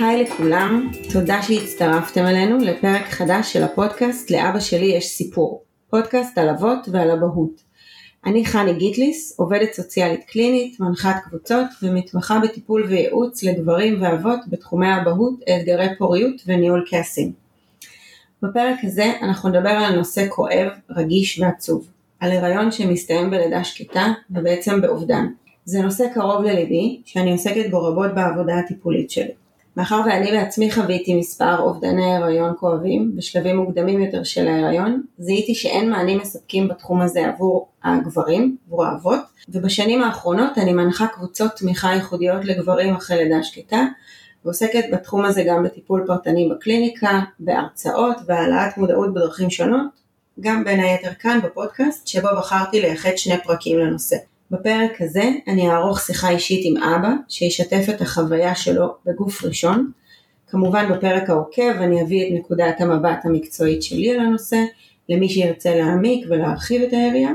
היי לכולם, תודה שהצטרפתם אלינו לפרק חדש של הפודקאסט לאבא שלי יש סיפור, פודקאסט על אבות ועל אבהות. אני חני גיטליס, עובדת סוציאלית קלינית, מנחת קבוצות ומתמחה בטיפול וייעוץ לגברים ואבות בתחומי האבהות, אתגרי פוריות וניהול כעסים. בפרק הזה אנחנו נדבר על נושא כואב, רגיש ועצוב, על הריון שמסתיים בלידה שקטה ובעצם באובדן. זה נושא קרוב לליבי, שאני עוסקת בו רבות בעבודה הטיפולית שלי. מאחר ואני בעצמי חוויתי מספר אובדני הריון כואבים בשלבים מוקדמים יותר של ההריון, זיהיתי שאין מענים מספקים בתחום הזה עבור הגברים, עבור האבות, ובשנים האחרונות אני מנחה קבוצות תמיכה ייחודיות לגברים אחרי לידה שקטה, ועוסקת בתחום הזה גם בטיפול פרטני בקליניקה, בהרצאות והעלאת מודעות בדרכים שונות, גם בין היתר כאן בפודקאסט, שבו בחרתי לייחד שני פרקים לנושא. בפרק הזה אני אערוך שיחה אישית עם אבא, שישתף את החוויה שלו בגוף ראשון. כמובן בפרק העוקב אני אביא את נקודת המבט המקצועית שלי על הנושא, למי שירצה להעמיק ולהרחיב את היריעה.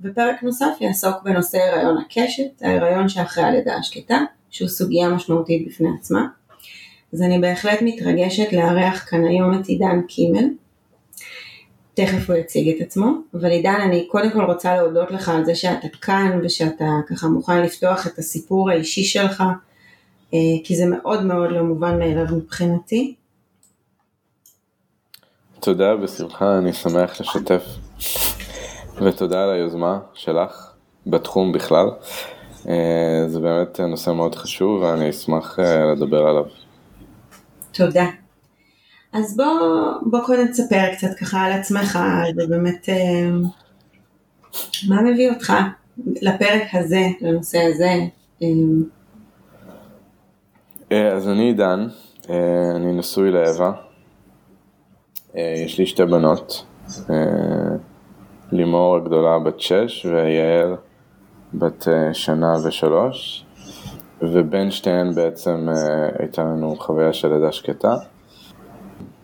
ופרק נוסף יעסוק בנושא הריון הקשת, ההריון שאחרי הלידה השקטה, שהוא סוגיה משמעותית בפני עצמה. אז אני בהחלט מתרגשת לארח כאן היום את עידן קימל, תכף הוא יציג את עצמו, אבל עידן אני קודם כל רוצה להודות לך על זה שאתה כאן ושאתה ככה מוכן לפתוח את הסיפור האישי שלך, אה, כי זה מאוד מאוד לא מובן מאליו מבחינתי. תודה, בשמחה, אני שמח לשתף, ותודה על היוזמה שלך בתחום בכלל. אה, זה באמת נושא מאוד חשוב ואני אשמח אה, לדבר עליו. תודה. אז בוא, בוא קודם תספר קצת ככה על עצמך, ובאמת אה, מה מביא אותך לפרק הזה, לנושא הזה. אה, אה, אז אני עידן, אני נשוי לאווה, יש לי שתי בנות, לימור הגדולה בת שש ויעל בת שנה ושלוש, ובין שתיהן בעצם הייתה לנו חוויה של לידה שקטה.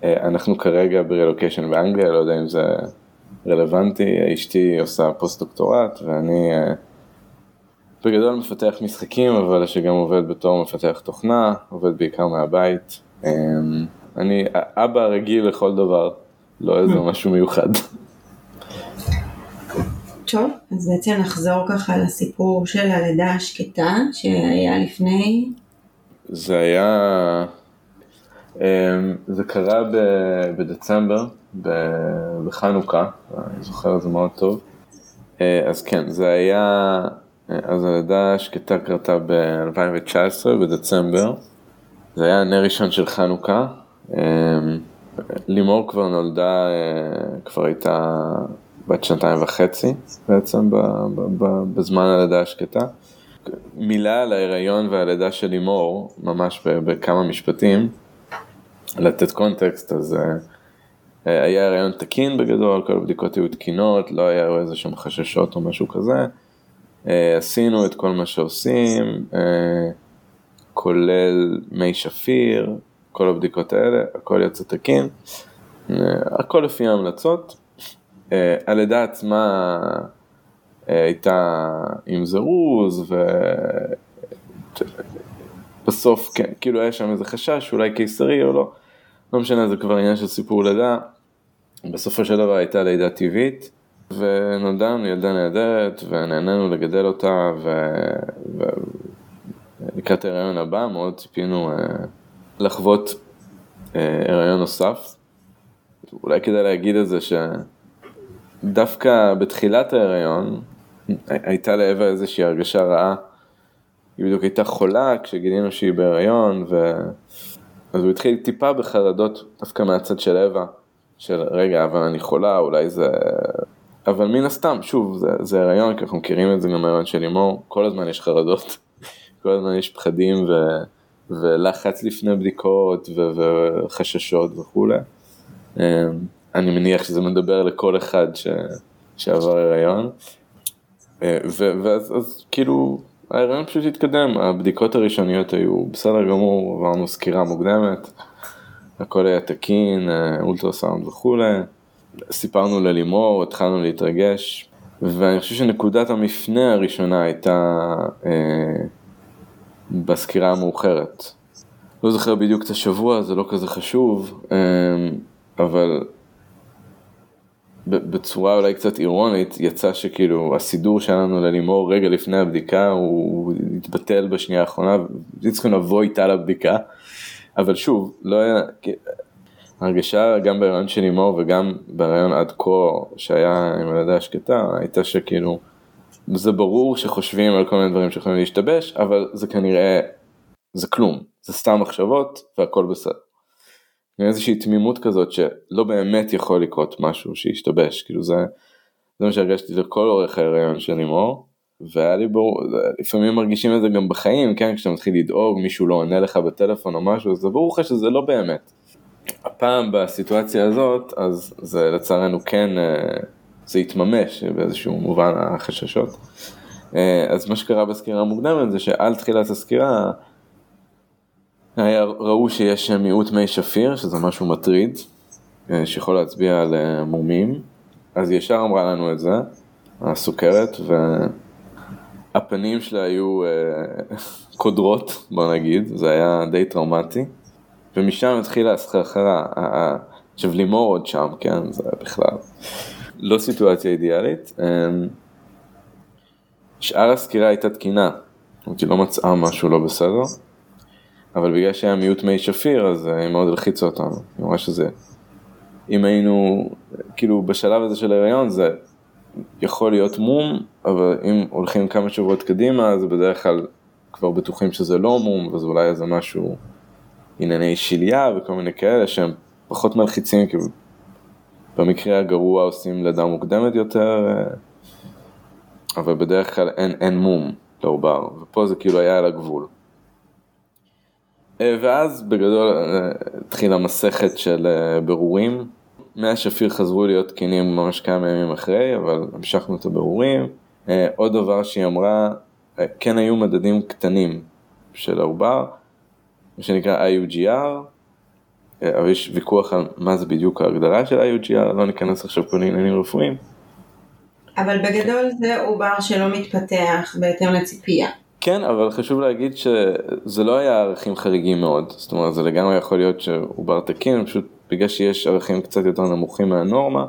אה, אנחנו כרגע ברילוקיישן באנגליה, לא יודע אם זה רלוונטי, אשתי עושה פוסט דוקטורט ואני אה, בגדול מפתח משחקים, אבל שגם עובד בתור מפתח תוכנה, עובד בעיקר מהבית. אה, אני אבא רגיל לכל דבר, לא איזה משהו מיוחד. טוב, אז בעצם נחזור ככה לסיפור של הלידה השקטה שהיה לפני. זה היה זה קרה בדצמבר, בחנוכה, אני זוכר את זה מאוד טוב. אה, אז כן, זה היה, אה, אז הלידה השקטה קרתה ב-2019, בדצמבר. זה היה הנר ראשון של חנוכה. אמ, לימור כבר נולדה, אה, כבר הייתה בת שנתיים וחצי בעצם בזמן הלידה השקטה. מילה על ההיריון והלידה של לימור, ממש בכמה משפטים. לתת קונטקסט, אז uh, היה הריון תקין בגדול, כל הבדיקות היו תקינות, לא היה איזה שהם חששות או משהו כזה. Uh, עשינו את כל מה שעושים, כולל מי שפיר, כל הבדיקות האלה, הכל יצא תקין, הכל לפי ההמלצות. הלידה עצמה הייתה עם זירוז, ו... בסוף כן, כאילו היה שם איזה חשש, אולי קיסרי או לא. לא משנה, זה כבר עניין של סיפור לידה. בסופו של דבר הייתה לידה טבעית, ונולדה לנו ילדה נהדרת, ונהנינו לגדל אותה, ולקראת ההיריון הבא מאוד ציפינו אה, לחוות אה, הריון נוסף. אולי כדאי להגיד את זה שדווקא בתחילת ההיריון הייתה לאווה איזושהי הרגשה רעה. היא בדיוק הייתה חולה כשגילינו שהיא בהיריון, ו... אז הוא התחיל טיפה בחרדות דווקא מהצד של אווה, של רגע, אבל אני חולה, אולי זה... אבל מן הסתם, שוב, זה, זה הריון, כי אנחנו מכירים את זה גם מהריון של לימור, כל הזמן יש חרדות, כל הזמן יש פחדים ו, ולחץ לפני בדיקות ו, וחששות וכולי. אמ, אני מניח שזה מדבר לכל אחד ש, שעבר הריון. אה, ואז אז, כאילו ההיריון פשוט התקדם, הבדיקות הראשוניות היו בסדר גמור, עברנו סקירה מוקדמת, הכל היה תקין, אה, אולטרסאונד וכולי, סיפרנו ללימור, התחלנו להתרגש, ואני חושב שנקודת המפנה הראשונה הייתה אה, בסקירה המאוחרת. לא זוכר בדיוק את השבוע, זה לא כזה חשוב, אמ, אבל בצורה אולי קצת אירונית, יצא שכאילו הסידור שלנו ללימור רגע לפני הבדיקה, הוא התבטל בשנייה האחרונה, צריכים לבוא איתה לבדיקה, אבל שוב, לא היה, הרגשה גם בהריון של לימור וגם בהריון עד כה שהיה עם הלידה השקטה, הייתה שכאילו, זה ברור שחושבים על כל מיני דברים שיכולים להשתבש, אבל זה כנראה, זה כלום, זה סתם מחשבות והכל בסדר. איזושהי תמימות כזאת שלא באמת יכול לקרות משהו שישתבש, כאילו זה, זה מה שהרגשתי לכל אורך ההיריון של לימור, והיה לי ברור, לפעמים מרגישים את זה גם בחיים, כן, כשאתה מתחיל לדאוג, מישהו לא עונה לך בטלפון או משהו, זה ברור לך שזה לא באמת. הפעם בסיטואציה הזאת, אז זה לצערנו כן, אה, זה התממש באיזשהו מובן החששות. אה, אז מה שקרה בסקירה המוקדמת זה שעל תחילת הסקירה, היה, ראו שיש מיעוט מי שפיר, שזה משהו מטריד, אה, שיכול להצביע על אה, מומים, אז ישר אמרה לנו את זה, הסוכרת, והפנים שלה היו אה, קודרות, בוא נגיד, זה היה די טראומטי, ומשם התחילה הסחרחרה, עכשיו לימור עוד שם, כן, זה בכלל לא סיטואציה אידיאלית. שאר הסקירה הייתה תקינה, זאת אומרת היא לא מצאה משהו לא בסדר. אבל בגלל שהיה מיעוט מי שפיר אז היא מאוד הלחיצה אותנו, היא אמרה שזה, אם היינו, כאילו בשלב הזה של ההיריון זה יכול להיות מום, אבל אם הולכים כמה שבועות קדימה אז בדרך כלל כבר בטוחים שזה לא מום, וזה אולי איזה משהו, ענייני שליה וכל מיני כאלה שהם פחות מלחיצים, כי במקרה הגרוע עושים לידה מוקדמת יותר, אבל בדרך כלל אין, אין מום לעובר, ופה זה כאילו היה על הגבול. אה, ואז בגדול אה, התחילה מסכת של אה, ברורים. מי השפיר חזרו להיות תקינים ממש כמה ימים אחרי, אבל המשכנו את הבירורים. עוד דבר שהיא אמרה, כן היו מדדים קטנים של העובר, מה שנקרא IUGR, אבל יש ויכוח על מה זה בדיוק ההגדרה של IUGR, לא ניכנס עכשיו פה לעניינים רפואיים. אבל בגדול זה עובר שלא מתפתח בהתאם לציפייה. כן, אבל חשוב להגיד שזה לא היה ערכים חריגים מאוד, זאת אומרת זה לגמרי יכול להיות שהוא בר תקין, פשוט בגלל שיש ערכים קצת יותר נמוכים מהנורמה,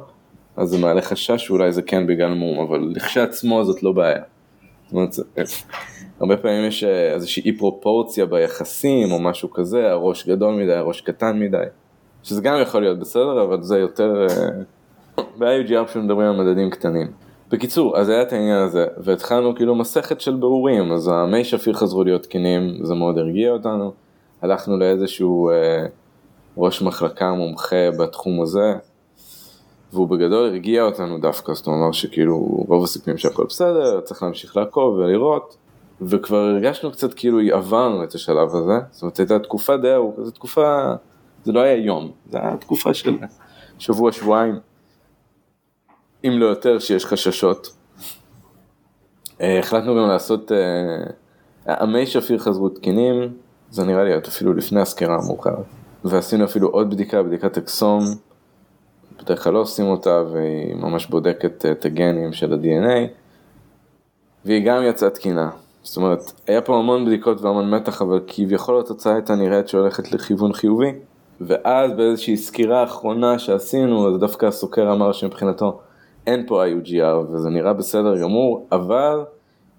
אז זה מעלה חשש שאולי זה כן בגלל מום, אבל לכשעצמו זאת לא בעיה. זאת אומרת, הרבה פעמים יש איזושהי אי פרופורציה ביחסים או משהו כזה, הראש גדול מדי, הראש קטן מדי, שזה גם יכול להיות בסדר, אבל זה יותר, אה, ב-IUGR מדברים על מדדים קטנים. בקיצור, אז היה את העניין הזה, והתחלנו כאילו מסכת של בירורים, אז המי שפיר חזרו להיות תקינים, זה מאוד הרגיע אותנו. הלכנו לאיזשהו אה, ראש מחלקה מומחה בתחום הזה, והוא בגדול הרגיע אותנו דווקא, זאת אומרת שכאילו רוב הסיכויים שהכל בסדר, צריך להמשיך לעקוב ולראות, וכבר הרגשנו קצת כאילו עברנו את השלב הזה, זאת אומרת הייתה תקופה די ארוכה, זו תקופה, זה לא היה יום, זה היה תקופה של שבוע, שבועיים. אם לא יותר, שיש חששות. אה, החלטנו גם לעשות, אה, שפיר חזרו תקינים, זה נראה לי אפילו לפני הסקירה המאוחרת. ועשינו אפילו עוד בדיקה, בדיקת אקסום, בדרך כלל לא עושים אותה, והיא ממש בודקת אה, את הגנים של ה-DNA, והיא גם יצאה תקינה. זאת אומרת, היה פה המון בדיקות והמון מתח, אבל כביכול התוצאה הייתה נראית שהולכת לכיוון חיובי. ואז באיזושהי סקירה אחרונה שעשינו, אז דווקא הסוקר אמר שמבחינתו אין פה IUGR וזה נראה בסדר גמור, אבל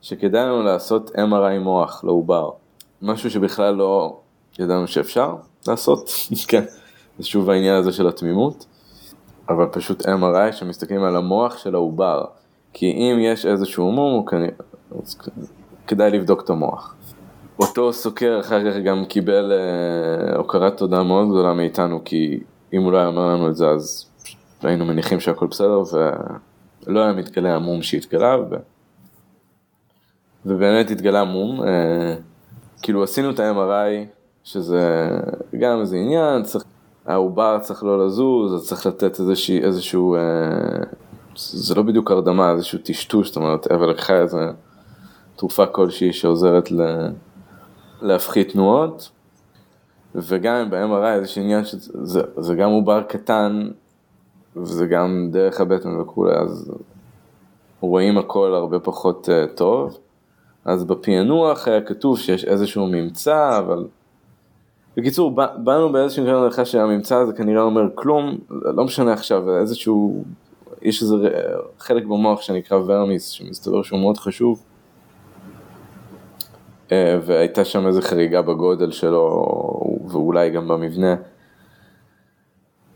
שכדאי לנו לעשות MRI מוח לעובר. משהו שבכלל לא ידענו שאפשר לעשות, כן, זה שוב העניין הזה של התמימות, אבל פשוט MRI שמסתכלים על המוח של העובר, כי אם יש איזשהו מום, כדאי לבדוק את המוח. אותו סוקר אחר כך גם קיבל אה, הוקרת תודה מאוד גדולה מאיתנו, כי אם הוא לא היה אומר לנו את זה אז והיינו מניחים שהכל בסדר ולא היה מתגלה המום שהתגלה ו... ובאמת התגלה מום, אה, כאילו עשינו את ה-MRI שזה גם איזה עניין, צריך, העובר צריך לא לזוז, אז צריך לתת איזושהי, איזשהו, אה, זה לא בדיוק הרדמה, איזשהו טשטוש, זאת אומרת, אבל לקחה איזה תרופה כלשהי שעוזרת ל... להפחית תנועות, וגם ב-MRI איזשהו עניין שזה גם עובר קטן וזה גם דרך הבטן וכולי, אז רואים הכל הרבה פחות uh, טוב. אז בפענוח היה כתוב שיש איזשהו ממצא, אבל בקיצור, באנו באיזשהו נקודת הנחה שהממצא הזה כנראה אומר כלום, לא משנה עכשיו, איזשהו, יש איזה חלק במוח שנקרא ורמיס, שמסתבר שהוא מאוד חשוב, אה, והייתה שם איזה חריגה בגודל שלו, ואולי גם במבנה.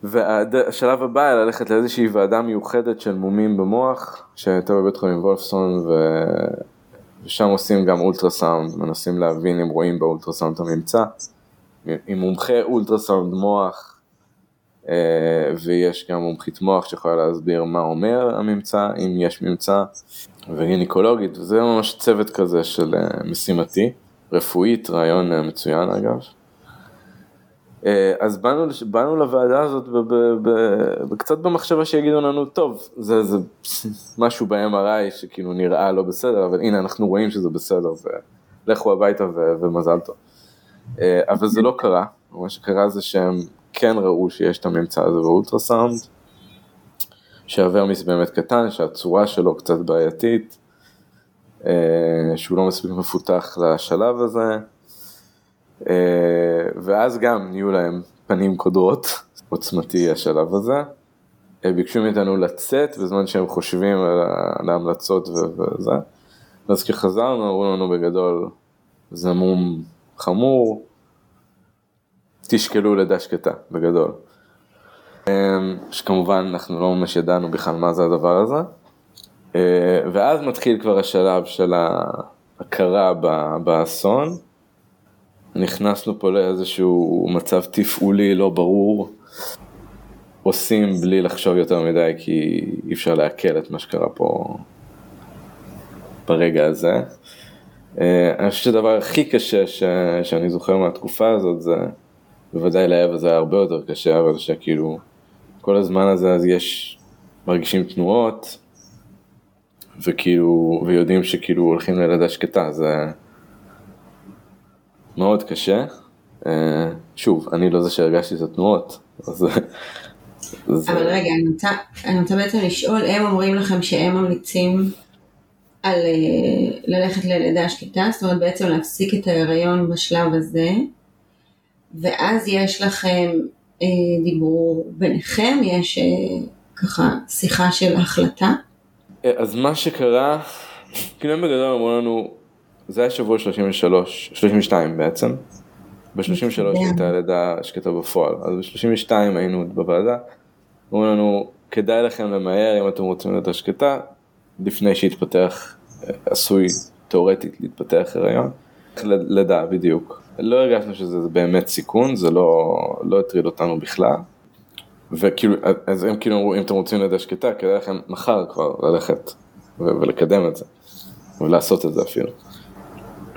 והשלב הבא היה ללכת לאיזושהי ועדה מיוחדת של מומים במוח, שהייתה בבית חולים וולפסון, ו... ושם עושים גם אולטרסאונד, מנסים להבין אם רואים באולטרסאונד את הממצא. עם מומחה אולטרסאונד מוח, אה, ויש גם מומחית מוח שיכולה להסביר מה אומר הממצא, אם יש ממצא, וגינקולוגית, וזה ממש צוות כזה של אה, משימתי, רפואית, רעיון אה, מצוין אגב. אז באנו, באנו לוועדה הזאת קצת במחשבה שיגידו לנו, טוב, זה, זה משהו ב-MRI שכאילו נראה לא בסדר, אבל הנה אנחנו רואים שזה בסדר, ולכו הביתה ומזל טוב. אה, אבל זה לא קרה, מה שקרה זה שהם כן ראו שיש את הממצא הזה באולטרסאונד, שהוורמיס באמת קטן, שהצורה שלו קצת בעייתית, אה, שהוא לא מספיק מפותח לשלב הזה, אה, ואז גם נהיו להם פנים קודרות, עוצמתי השלב הזה. ביקשו מאיתנו לצאת בזמן שהם חושבים על ההמלצות וזה. ואז כשחזרנו אמרו לנו בגדול, זה מום חמור, תשקלו לידה שקטה, בגדול. אמ, שכמובן אנחנו לא ממש ידענו בכלל מה זה הדבר הזה. אה, ואז מתחיל כבר השלב של ההכרה באסון. נכנסנו פה לאיזשהו מצב תפעולי לא ברור. עושים בלי לחשוב יותר מדי כי אי אפשר לעכל את מה שקרה פה ברגע הזה. אה, אני חושב שהדבר הכי קשה ש... שאני זוכר מהתקופה הזאת זה, בוודאי לאב זה היה הרבה יותר קשה, אבל שכאילו כל הזמן הזה אז יש, מרגישים תנועות, וכאילו, ויודעים שכאילו הולכים ללידה שקטה, זה מאוד קשה. אה, שוב, אני לא זה שהרגשתי את התנועות, אז... אבל רגע, אני רוצה, אני רוצה בעצם לשאול, הם אומרים לכם שהם ממליצים על אה, ללכת ללידה שקטה, זאת אומרת בעצם להפסיק את ההיריון בשלב הזה, ואז יש לכם אה, דיבור ביניכם, יש אה, ככה שיחה של החלטה. אה, אז מה שקרה, כאילו הם בגדול אמרו לנו, זה היה שבוע 33, 32 בעצם, ב-33 הייתה לידה שקטה בפועל, אז ב-32 היינו בוועדה, אמרו לנו, כדאי לכם למהר אם אתם רוצים לידה שקטה, לפני שיתפתח עשוי תאורטית להתפתח הריון. לידה בדיוק. לא הרגשנו שזה באמת סיכון, זה לא, לא הטריד אותנו בכלל. וכאילו, אז הם כאילו אמרו, אם אתם רוצים לידה שקטה, כדאי לכם מחר כבר ללכת ולקדם את זה, ולעשות את זה אפילו.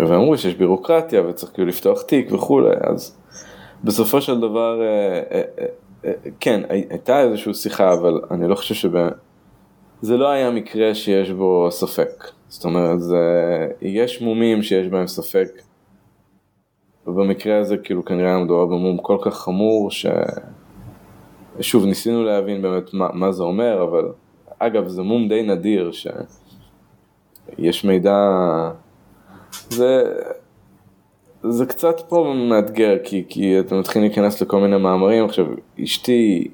ואמרו שיש בירוקרטיה וצריך כאילו לפתוח תיק וכולי, אז בסופו של דבר, אה, אה, אה, כן, הייתה איזושהי שיחה, אבל אני לא חושב שבאמת, זה לא היה מקרה שיש בו ספק. זאת אומרת, זה, יש מומים שיש בהם ספק, ובמקרה הזה כאילו כנראה היה מדובר במום כל כך חמור, ש... שוב, ניסינו להבין באמת מה, מה זה אומר, אבל אגב, זה מום די נדיר, שיש מידע, זה, זה קצת פה מאתגר, כי, כי אתה מתחיל להיכנס לכל מיני מאמרים, עכשיו, אשתי,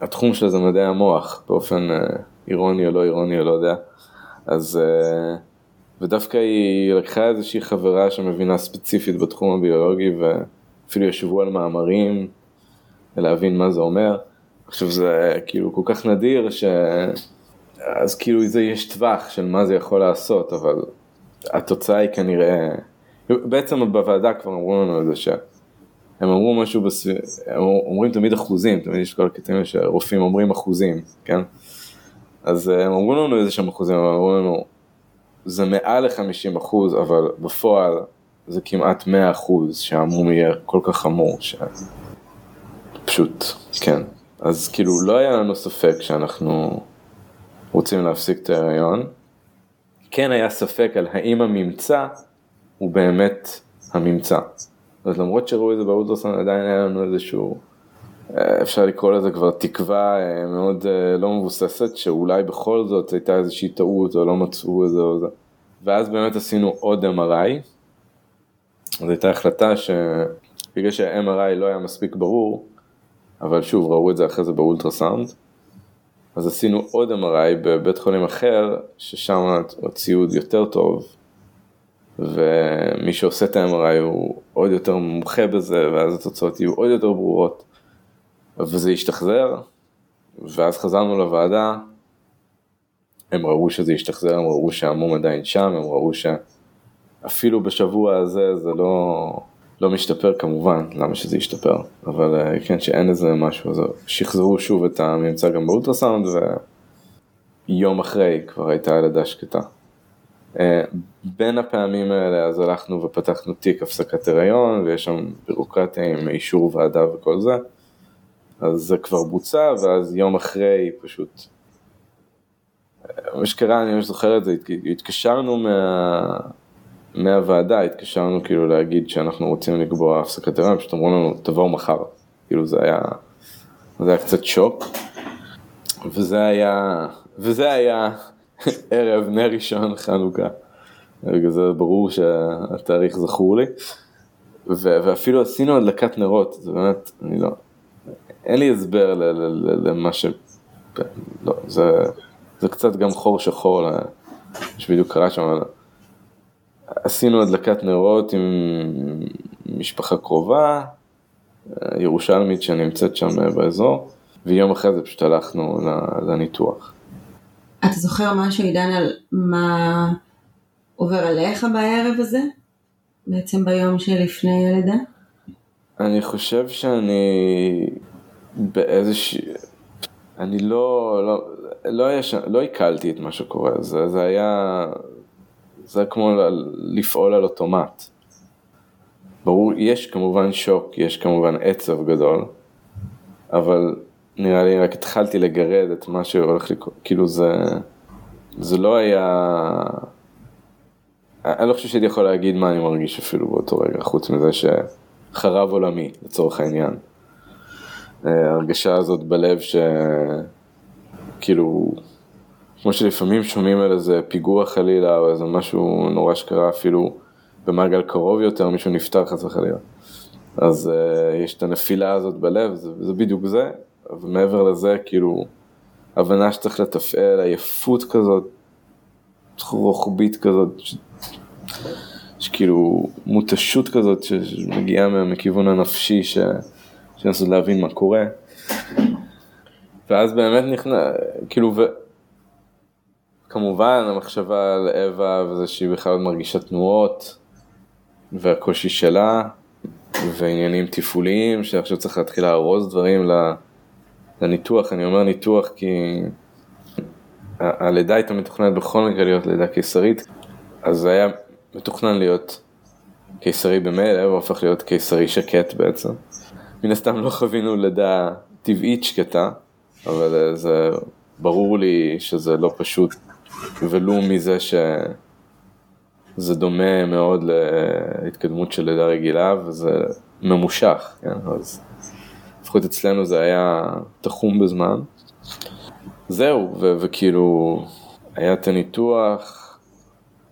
התחום שלה זה מדעי המוח, באופן אה, אירוני או לא אירוני או לא יודע. אז, אה, ודווקא היא לקחה איזושהי חברה שמבינה ספציפית בתחום הביולוגי ואפילו ישבו על מאמרים להבין מה זה אומר. עכשיו זה כאילו כל כך נדיר ש... אז כאילו זה יש טווח של מה זה יכול לעשות, אבל התוצאה היא כנראה... בעצם בוועדה כבר אמרו לנו את זה שהם אמרו משהו, בסv... הם אומרים תמיד אחוזים, תמיד יש כל הקטעים שרופאים אומרים אחוזים, כן? אז אה, הם אמרו לנו איזה שהם אחוזים, הם אמרו לנו, זה מעל ל-50 אחוז, אבל בפועל זה כמעט 100 אחוז שהמום יהיה כל כך חמור, ש... פשוט, כן. אז כאילו לא היה לנו ספק שאנחנו רוצים להפסיק את ההריון. כן היה ספק על האם הממצא הוא באמת הממצא. אז למרות שראו את זה באולטרסון עדיין היה לנו איזשהו אפשר לקרוא לזה כבר תקווה אה, מאוד אה, לא מבוססת, שאולי בכל זאת הייתה איזושהי טעות או לא מצאו את זה או זה. ואז באמת עשינו עוד MRI, אז הייתה החלטה שבגלל שה-MRI לא היה מספיק ברור, אבל שוב ראו את זה אחרי זה באולטרסאונד, אז עשינו עוד MRI בבית חולים אחר, ששם הציוד יותר טוב, ומי שעושה את ה-MRI הוא עוד יותר מומחה בזה, ואז התוצאות יהיו עוד יותר ברורות. וזה השתחזר, ואז חזרנו לוועדה, הם ראו שזה השתחזר, הם ראו שהמום עדיין שם, הם ראו שאפילו בשבוע הזה זה לא, לא משתפר כמובן, למה שזה ישתפר, אבל אה, כן שאין איזה משהו, אז שחזרו שוב את הממצא גם באולטרסאונד ויום אחרי כבר הייתה ילדה שקטה. אה, בין הפעמים האלה אז הלכנו ופתחנו תיק הפסקת הריון ויש שם בירוקרטיה עם אישור ועדה וכל זה, אז זה כבר בוצע ואז יום אחרי פשוט מה שקרה, אני ממש זוכר את זה, התקשרנו מה... מהוועדה, התקשרנו כאילו להגיד שאנחנו רוצים לקבוע הפסקת הריון, פשוט אמרו לנו תבואו מחר, כאילו זה היה, זה היה קצת שוק, וזה היה, וזה היה ערב נר ראשון חנוכה, רגע זה ברור שהתאריך זכור לי, ו- ואפילו עשינו הדלקת נרות, זה באמת, אני לא, אין לי הסבר למה ש... לא, זה... זה קצת גם חור שחור, שבדיוק קרה שם. עשינו הדלקת נרות עם משפחה קרובה, ירושלמית שנמצאת שם באזור, ויום אחרי זה פשוט הלכנו לניתוח. אתה זוכר משהו, עידן, על מה עובר עליך בערב הזה? בעצם ביום שלפני הלידה? אני חושב שאני באיזושהי... אני לא, לא, לא, היה. לא עיכלתי את מה שקורה, זה, זה היה, זה כמו לפעול על אוטומט. ברור, יש כמובן שוק, יש כמובן עצב גדול, אבל נראה לי רק התחלתי לגרד את מה שהולך לקרות, כאילו זה, זה לא היה, אני לא חושב שהייתי יכול להגיד מה אני מרגיש אפילו באותו רגע, חוץ מזה שחרב עולמי לצורך העניין. ההרגשה הזאת בלב שכאילו, כמו שלפעמים שומעים על איזה פיגוע חלילה או איזה משהו נורא שקרה אפילו במעגל קרוב יותר, מישהו נפטר חס וחלילה. אז uh, יש את הנפילה הזאת בלב, זה, זה בדיוק זה, ומעבר לזה כאילו הבנה שצריך לתפעל, עייפות כזאת, רוחבית כזאת, ש... שכאילו מותשות כזאת שמגיעה מכיוון הנפשי, ש... לנסות להבין מה קורה. ואז באמת נכנס, כאילו, ו... כמובן המחשבה על אווה וזה שהיא בכלל מרגישה תנועות, והקושי שלה, ועניינים תפעוליים, שעכשיו צריך להתחיל לארוז דברים לניתוח, אני אומר ניתוח כי הלידה הייתה מתוכננת בכל מקרה להיות לידה קיסרית, אז זה היה מתוכנן להיות קיסרי במילא, הוא הפך להיות קיסרי שקט בעצם. מן הסתם לא חווינו לידה טבעית שקטה, אבל אה, זה ברור לי שזה לא פשוט, ולו מזה שזה דומה מאוד להתקדמות של לידה רגילה, וזה ממושך, כן? אז לפחות אצלנו זה היה תחום בזמן. זהו, ו- וכאילו, היה את הניתוח.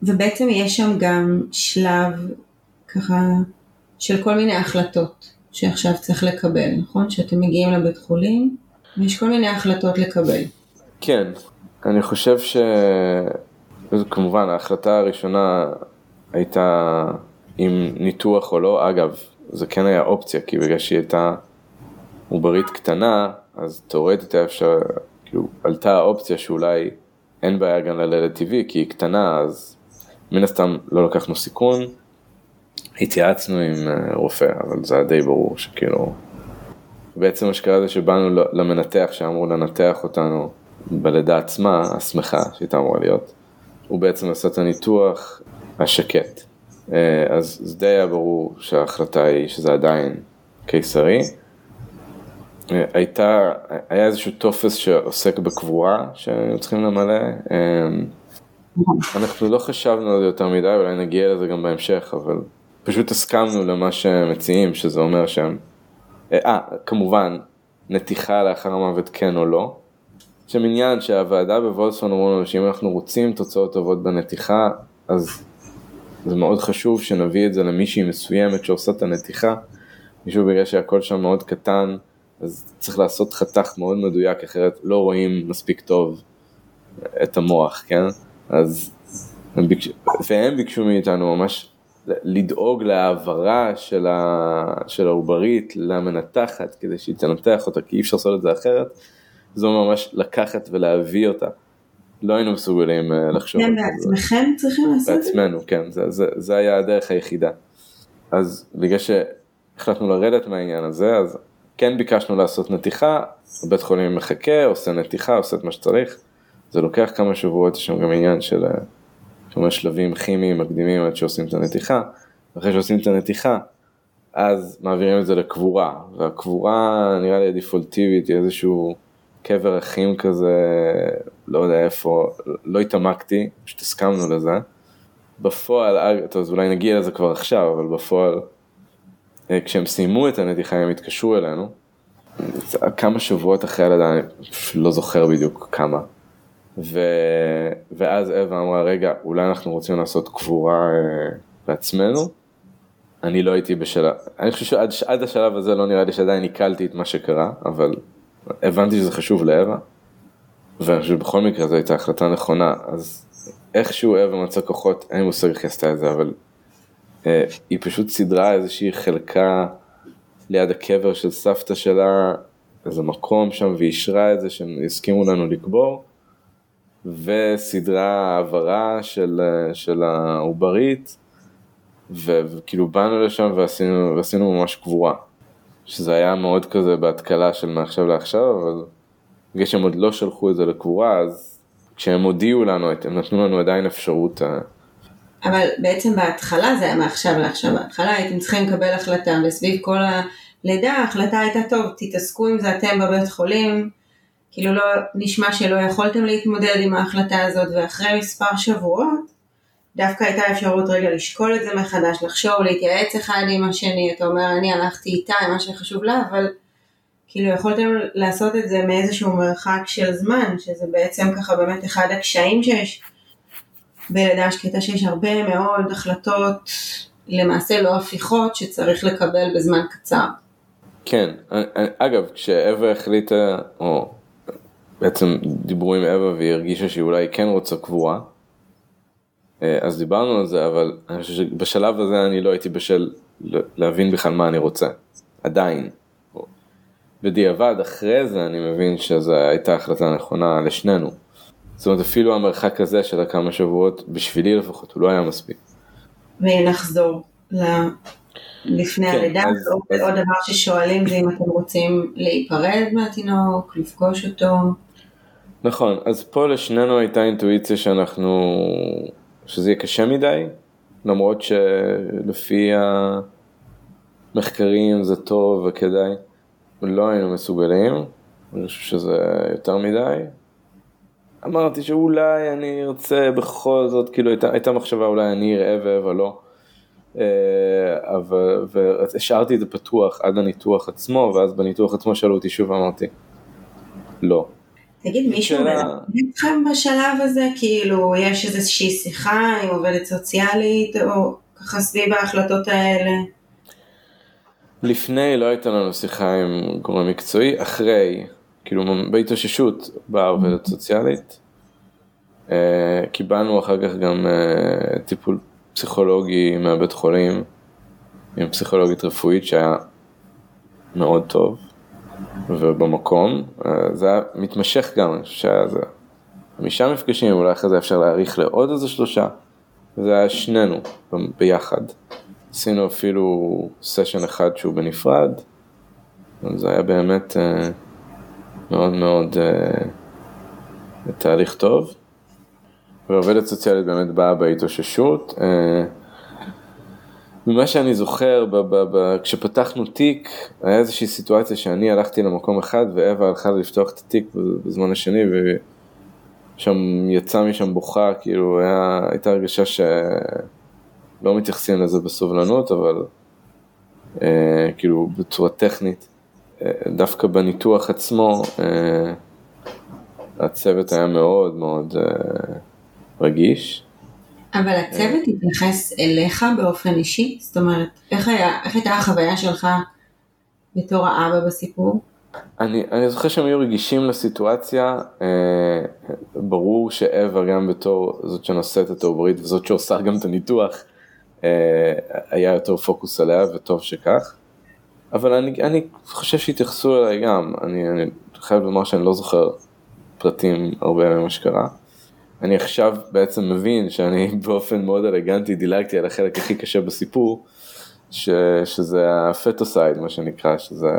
ובעצם יש שם גם שלב ככה של כל מיני החלטות. שעכשיו צריך לקבל, נכון? שאתם מגיעים לבית חולים, ויש כל מיני החלטות לקבל. כן, אני חושב ש... כמובן, ההחלטה הראשונה הייתה אם ניתוח או לא, אגב, זה כן היה אופציה, כי בגלל שהיא הייתה עוברית קטנה, אז תאורטית היה אפשר, כאילו, עלתה האופציה שאולי אין בעיה גם ללדת טבעי, כי היא קטנה, אז מן הסתם לא לקחנו סיכון, התייעצנו עם אה, רופא, אבל זה היה די ברור שכאילו... בעצם מה שקרה זה שבאנו למנתח שאמור לנתח אותנו בלידה עצמה, השמחה שהייתה אמורה להיות. הוא בעצם עשה את הניתוח השקט. אה, אז זה די היה ברור שההחלטה היא שזה עדיין קיסרי. אה, הייתה, היה איזשהו טופס שעוסק בקבורה שהיינו צריכים למלא. אנחנו לא חשבנו על זה יותר מדי, אולי נגיע לזה גם בהמשך, אבל פשוט הסכמנו למה שהם מציעים, שזה אומר שהם... אה, כמובן, נתיחה לאחר המוות כן או לא. שם עניין שהוועדה בוולסון אמרו לנו שאם אנחנו רוצים תוצאות טובות בנתיחה, אז זה מאוד חשוב שנביא את זה למישהי מסוימת שעושה את הנתיחה, מישהו בגלל שהכל שם מאוד קטן, אז צריך לעשות חתך מאוד מדויק, אחרת לא רואים מספיק טוב את המוח, כן? אז הם ביקשו, והם ביקשו מאיתנו ממש לדאוג להעברה של, של העוברית למנתחת כדי שהיא תנתח אותה, כי אי אפשר לעשות את זה אחרת, זה ממש לקחת ולהביא אותה. לא היינו מסוגלים אה, לחשוב על זה. אתם בעצמכם צריכים לעשות את זה? בעצמנו, כן, זה, זה, זה היה הדרך היחידה. אז בגלל שהחלטנו לרדת מהעניין הזה, אז כן ביקשנו לעשות נתיחה, בית חולים מחכה, עושה נתיחה, עושה את מה שצריך, זה לוקח כמה שבועות, יש שם גם עניין של אה, כמה שלבים כימיים מקדימים עד שעושים את הנתיחה, ואחרי שעושים את הנתיחה, אז מעבירים את זה לקבורה, והקבורה נראה לי הדפולטיבית היא איזשהו קבר אחים כזה, לא יודע איפה, לא התעמקתי, פשוט הסכמנו לזה. בפועל, טוב אז אולי נגיע לזה כבר עכשיו, אבל בפועל, אה, כשהם סיימו את הנתיחה הם התקשרו אלינו, כמה שבועות אחרי הלידה, אני לא זוכר בדיוק כמה. ו... ואז אווה אמרה, רגע, אולי אנחנו רוצים לעשות קבורה אה, בעצמנו? אני לא הייתי בשלב, אני חושב שעד השלב הזה לא נראה לי שעדיין עיכלתי את מה שקרה, אבל הבנתי שזה חשוב לאווה, ואני חושב שבכל מקרה זו הייתה החלטה נכונה, אז איכשהו אווה מצא כוחות, אין לי מושג איך היא עשתה את זה, אבל אה, היא פשוט סידרה איזושהי חלקה ליד הקבר של סבתא שלה, איזה מקום שם, ואישרה את זה שהם הסכימו לנו לקבור. וסדרה העברה של, של העוברית, וכאילו באנו לשם ועשינו, ועשינו ממש קבורה. שזה היה מאוד כזה בהתקלה של מעכשיו לעכשיו, אבל בגלל שהם עוד לא שלחו את זה לקבורה, אז כשהם הודיעו לנו, הם נתנו לנו עדיין אפשרות. אה, אבל בעצם בהתחלה זה היה מעכשיו לעכשיו, בהתחלה הייתם צריכים לקבל החלטה, וסביב כל הלידה ההחלטה הייתה טוב, תתעסקו עם זה אתם בבית חולים, כאילו לא נשמע שלא יכולתם להתמודד עם ההחלטה הזאת ואחרי מספר שבועות דווקא הייתה אפשרות רגע לשקול את זה מחדש, לחשוב, להתייעץ אחד עם השני, אתה אומר אני הלכתי איתה מה שחשוב לה, אבל כאילו יכולתם לעשות את זה מאיזשהו מרחק של זמן, שזה בעצם ככה באמת אחד הקשיים שיש בלידה שקטה, שיש הרבה מאוד החלטות למעשה לא הפיכות שצריך לקבל בזמן קצר. כן, אגב, כשאווה החליטה, או בעצם דיברו עם אווה והיא הרגישה שהיא אולי כן רוצה קבורה. אה, אז דיברנו על זה, אבל אני חושב שבשלב הזה אני לא הייתי בשל להבין בכלל מה אני רוצה, עדיין. בדיעבד, אחרי זה אני מבין שזו הייתה החלטה נכונה לשנינו. זאת אומרת, אפילו המרחק הזה של הכמה שבועות, בשבילי לפחות, הוא לא היה מספיק. ונחזור לפני כן, הלידה, אז, עוד, אז... עוד דבר ששואלים זה אם אתם רוצים להיפרד מהתינוק, לפגוש אותו. נכון, אז פה לשנינו הייתה אינטואיציה שאנחנו, שזה יהיה קשה מדי, למרות שלפי המחקרים זה טוב וכדאי, לא היינו מסוגלים, אני חושב שזה יותר מדי. אמרתי שאולי אני ארצה בכל זאת, כאילו הייתה, הייתה מחשבה אולי אני אראה ואבא לא. אה, אבל, והשארתי את זה פתוח עד הניתוח עצמו, ואז בניתוח עצמו שאלו אותי שוב ואמרתי, לא. תגיד, מישהו מלמד אתכם בשלב הזה? כאילו, יש איזושהי שיחה עם עובדת סוציאלית, או ככה סביב ההחלטות האלה? לפני לא הייתה לנו שיחה עם גורם מקצועי, אחרי, כאילו בהתאוששות באה עובדת סוציאלית. אה, קיבלנו אחר כך גם אה, טיפול פסיכולוגי מהבית חולים, עם פסיכולוגית רפואית שהיה מאוד טוב. ובמקום, אה, זה היה מתמשך גם, אני חושב שהיה איזה חמישה מפגשים, אולי אחרי זה אפשר להאריך לעוד איזה שלושה, זה היה שנינו ביחד. עשינו אפילו סשן אחד שהוא בנפרד, זה היה באמת אה, מאוד מאוד אה, תהליך טוב. ועובדת סוציאלית באמת באה בהתאוששות. ממה שאני זוכר, ב- ב- ב- כשפתחנו תיק, היה איזושהי סיטואציה שאני הלכתי למקום אחד ואווה הלכה לפתוח את התיק בזמן השני ושם יצא משם בוכה, כאילו היה, הייתה הרגשה שלא מתייחסים לזה בסובלנות, אבל אה, כאילו בצורה טכנית, אה, דווקא בניתוח עצמו, אה, הצוות היה מאוד מאוד אה, רגיש. אבל הצוות התייחס אליך באופן אישי? זאת אומרת, איך, היה, איך הייתה החוויה שלך בתור האבא בסיפור? אני, אני זוכר שהם היו רגישים לסיטואציה, אה, ברור שאווה גם בתור זאת שנושאת את העוברית וזאת שעושה גם את הניתוח, אה, היה יותר פוקוס עליה וטוב שכך. אבל אני, אני חושב שהתייחסו אליי גם, אני, אני חייב לומר שאני לא זוכר פרטים הרבה ממה שקרה. אני עכשיו בעצם מבין שאני באופן מאוד אלגנטי דילגתי על החלק הכי קשה בסיפור, ש, שזה הפטוסייד מה שנקרא, שזה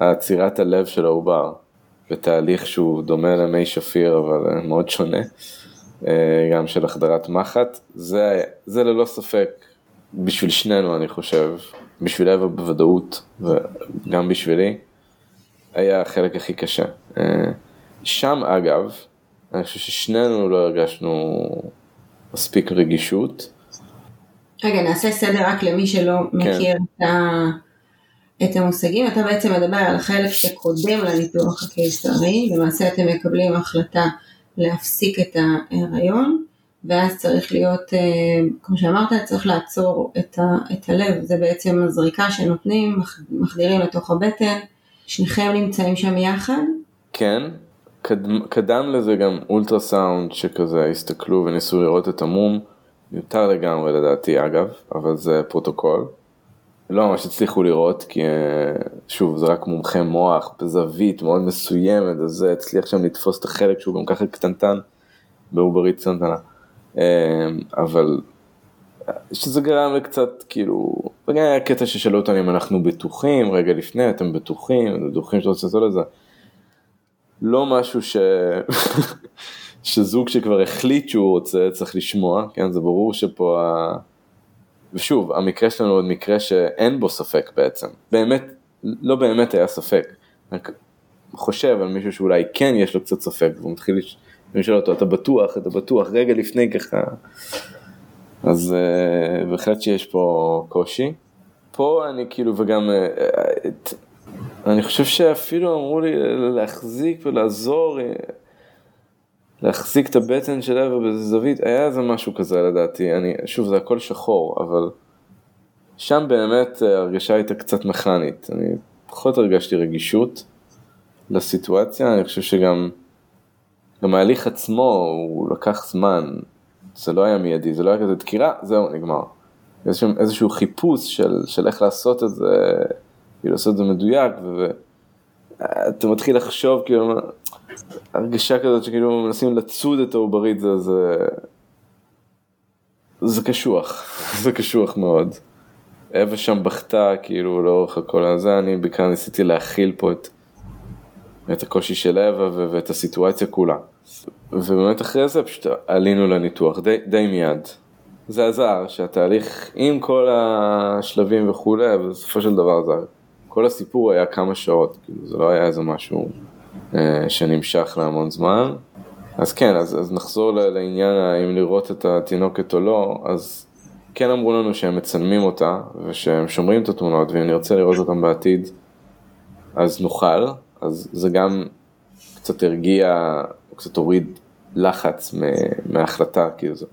עצירת הלב של העובר, בתהליך שהוא דומה למי שפיר אבל מאוד שונה, אה, גם של החדרת מחט, זה, זה ללא ספק בשביל שנינו אני חושב, בשביל אבר בוודאות וגם בשבילי, היה החלק הכי קשה. אה, שם אגב, אני חושב ששנינו לא הרגשנו מספיק רגישות. רגע, נעשה סדר רק למי שלא כן. מכיר את, ה... את המושגים. אתה בעצם מדבר על החלק שקודם לניתוח הקיסרי, למעשה אתם מקבלים החלטה להפסיק את ההיריון, ואז צריך להיות, אה, כמו שאמרת, צריך לעצור את, ה... את הלב, זה בעצם הזריקה שנותנים, מחדירים לתוך הבטן, שניכם נמצאים שם יחד. כן, קדם, קדם לזה גם אולטרסאונד שכזה הסתכלו וניסו לראות את המום, מיותר לגמרי לדעתי אגב, אבל זה פרוטוקול. לא ממש הצליחו לראות כי אה, שוב זה רק מומחה מוח בזווית מאוד מסוימת אז זה הצליח שם לתפוס את החלק שהוא גם ככה קטנטן בעוברית קטנטנה. אה, אבל שזה גרם לקצת כאילו, וגם היה קטע ששאלו אותנו אם אנחנו בטוחים רגע לפני אתם בטוחים, בטוחים שאתה רוצה לעשות את זה. לא משהו ש... שזוג שכבר החליט שהוא רוצה צריך לשמוע, כן, זה ברור שפה, ה... ושוב, המקרה שלנו עוד מקרה שאין בו ספק בעצם, באמת, לא באמת היה ספק, רק חושב על מישהו שאולי כן יש לו קצת ספק, והוא מתחיל לשאול אותו, אתה בטוח, אתה בטוח, רגע לפני ככה, אז uh, בהחלט שיש פה קושי. פה אני כאילו, וגם uh, אני חושב שאפילו אמרו לי להחזיק ולעזור, אה, להחזיק את הבטן של עבר באיזה זווית, היה איזה משהו כזה לדעתי, אני, שוב זה הכל שחור, אבל שם באמת אה, הרגשה הייתה קצת מכנית, אני פחות הרגשתי רגישות לסיטואציה, אני חושב שגם גם ההליך עצמו הוא לקח זמן, זה לא היה מיידי, זה לא היה כזה דקירה, זהו נגמר. איזשהו, איזשהו חיפוש של, של איך לעשות את זה. כאילו לעשות את זה מדויק, ואתה מתחיל לחשוב, כאילו, הרגשה כזאת שכאילו מנסים לצוד את העוברית, זה, זה, זה קשוח, זה קשוח מאוד. אווה שם בכתה, כאילו, לאורך הכל הזה, אני בעיקר ניסיתי להכיל פה את, את הקושי של אווה ואת הסיטואציה כולה. ובאמת אחרי זה פשוט עלינו לניתוח, די, די מיד. זה עזר שהתהליך עם כל השלבים וכולי, בסופו של דבר זה כל הסיפור היה כמה שעות, כאילו זה לא היה איזה משהו אה, שנמשך להמון זמן. אז כן, אז, אז נחזור לעניין האם לראות את התינוקת או לא, אז כן אמרו לנו שהם מצלמים אותה ושהם שומרים את התמונות ואם נרצה לראות אותם בעתיד אז נוכל, אז זה גם קצת הרגיע, קצת הוריד לחץ מההחלטה, כאילו זה.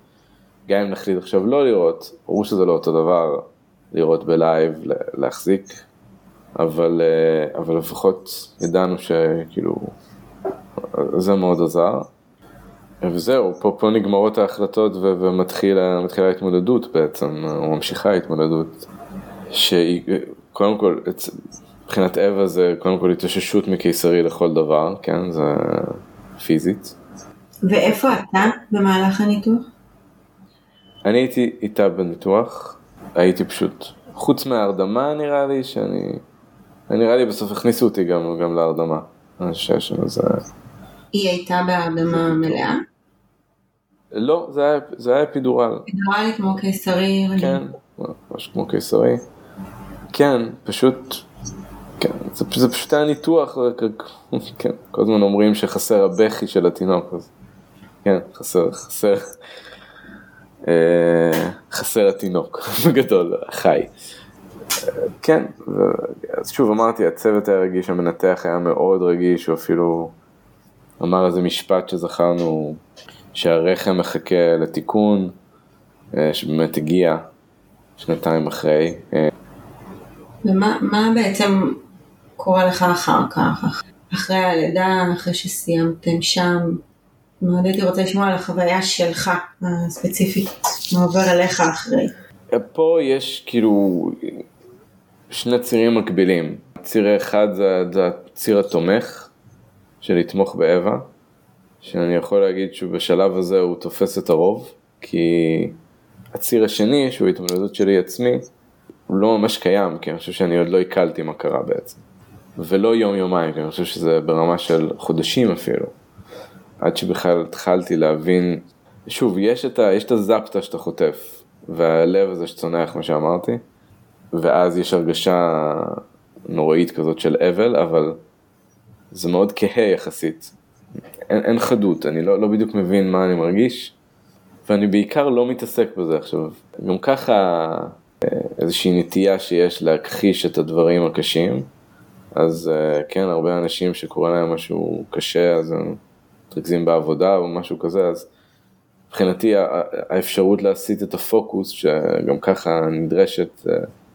גם אם נחליט עכשיו לא לראות, ברור שזה לא אותו דבר לראות בלייב, להחזיק אבל, אה, אבל לפחות ידענו שכאילו, זה מאוד עזר. וזהו, פה, פה נגמרות ההחלטות ומתחילה ההתמודדות בעצם, או ממשיכה ההתמודדות, שהיא, קודם כל, מבחינת אווה זה קודם כל התאוששות מקיסרי לכל דבר, כן, זה פיזית. ואיפה אתה במהלך הניתוח? אני הייתי איתה בניתוח, הייתי פשוט, חוץ מהרדמה נראה לי שאני נראה לי בסוף הכניסו אותי גם, גם להרדמה. היא הייתה בהרדמה מלאה? לא, זה היה, זה היה אפידורל. אפידורלי כמו קיסרי. כן, משהו כמו קיסרי. כן, פשוט, כן, זה, זה פשוט היה ניתוח, כן, כל הזמן אומרים שחסר הבכי של התינוק, אז כן, חסר, חסר, אה, חסר התינוק, בגדול, חי. כן, אז שוב אמרתי, הצוות היה רגיש, המנתח היה מאוד רגיש, הוא אפילו אמר איזה משפט שזכרנו, שהרחם מחכה לתיקון, שבאמת הגיע שנתיים אחרי. ומה מה בעצם קורה לך אחר כך, אחרי הלידה, אחרי שסיימתם שם? מאוד הייתי רוצה לשמוע על החוויה שלך הספציפית, מה עובר אליך אחרי. פה יש כאילו שני צירים מקבילים. ציר אחד זה, זה הציר התומך, של לתמוך באווה, שאני יכול להגיד שבשלב הזה הוא תופס את הרוב, כי הציר השני, שהוא התמודדות שלי עצמי, הוא לא ממש קיים, כי אני חושב שאני עוד לא עיכלתי מה קרה בעצם. ולא יום יומיים, כי אני חושב שזה ברמה של חודשים אפילו. עד שבכלל התחלתי להבין, שוב, יש את, ה, יש את הזפטה שאתה חוטף, והלב הזה שצונח, מה שאמרתי, ואז יש הרגשה נוראית כזאת של אבל, אבל זה מאוד כהה יחסית. אין, אין חדות, אני לא, לא בדיוק מבין מה אני מרגיש, ואני בעיקר לא מתעסק בזה עכשיו. גם ככה אה, איזושהי נטייה שיש להכחיש את הדברים הקשים, אז אה, כן, הרבה אנשים שקורה להם משהו קשה, אז הם מתרכזים בעבודה או משהו כזה, אז מבחינתי האפשרות להסיט את הפוקוס, שגם ככה נדרשת אה,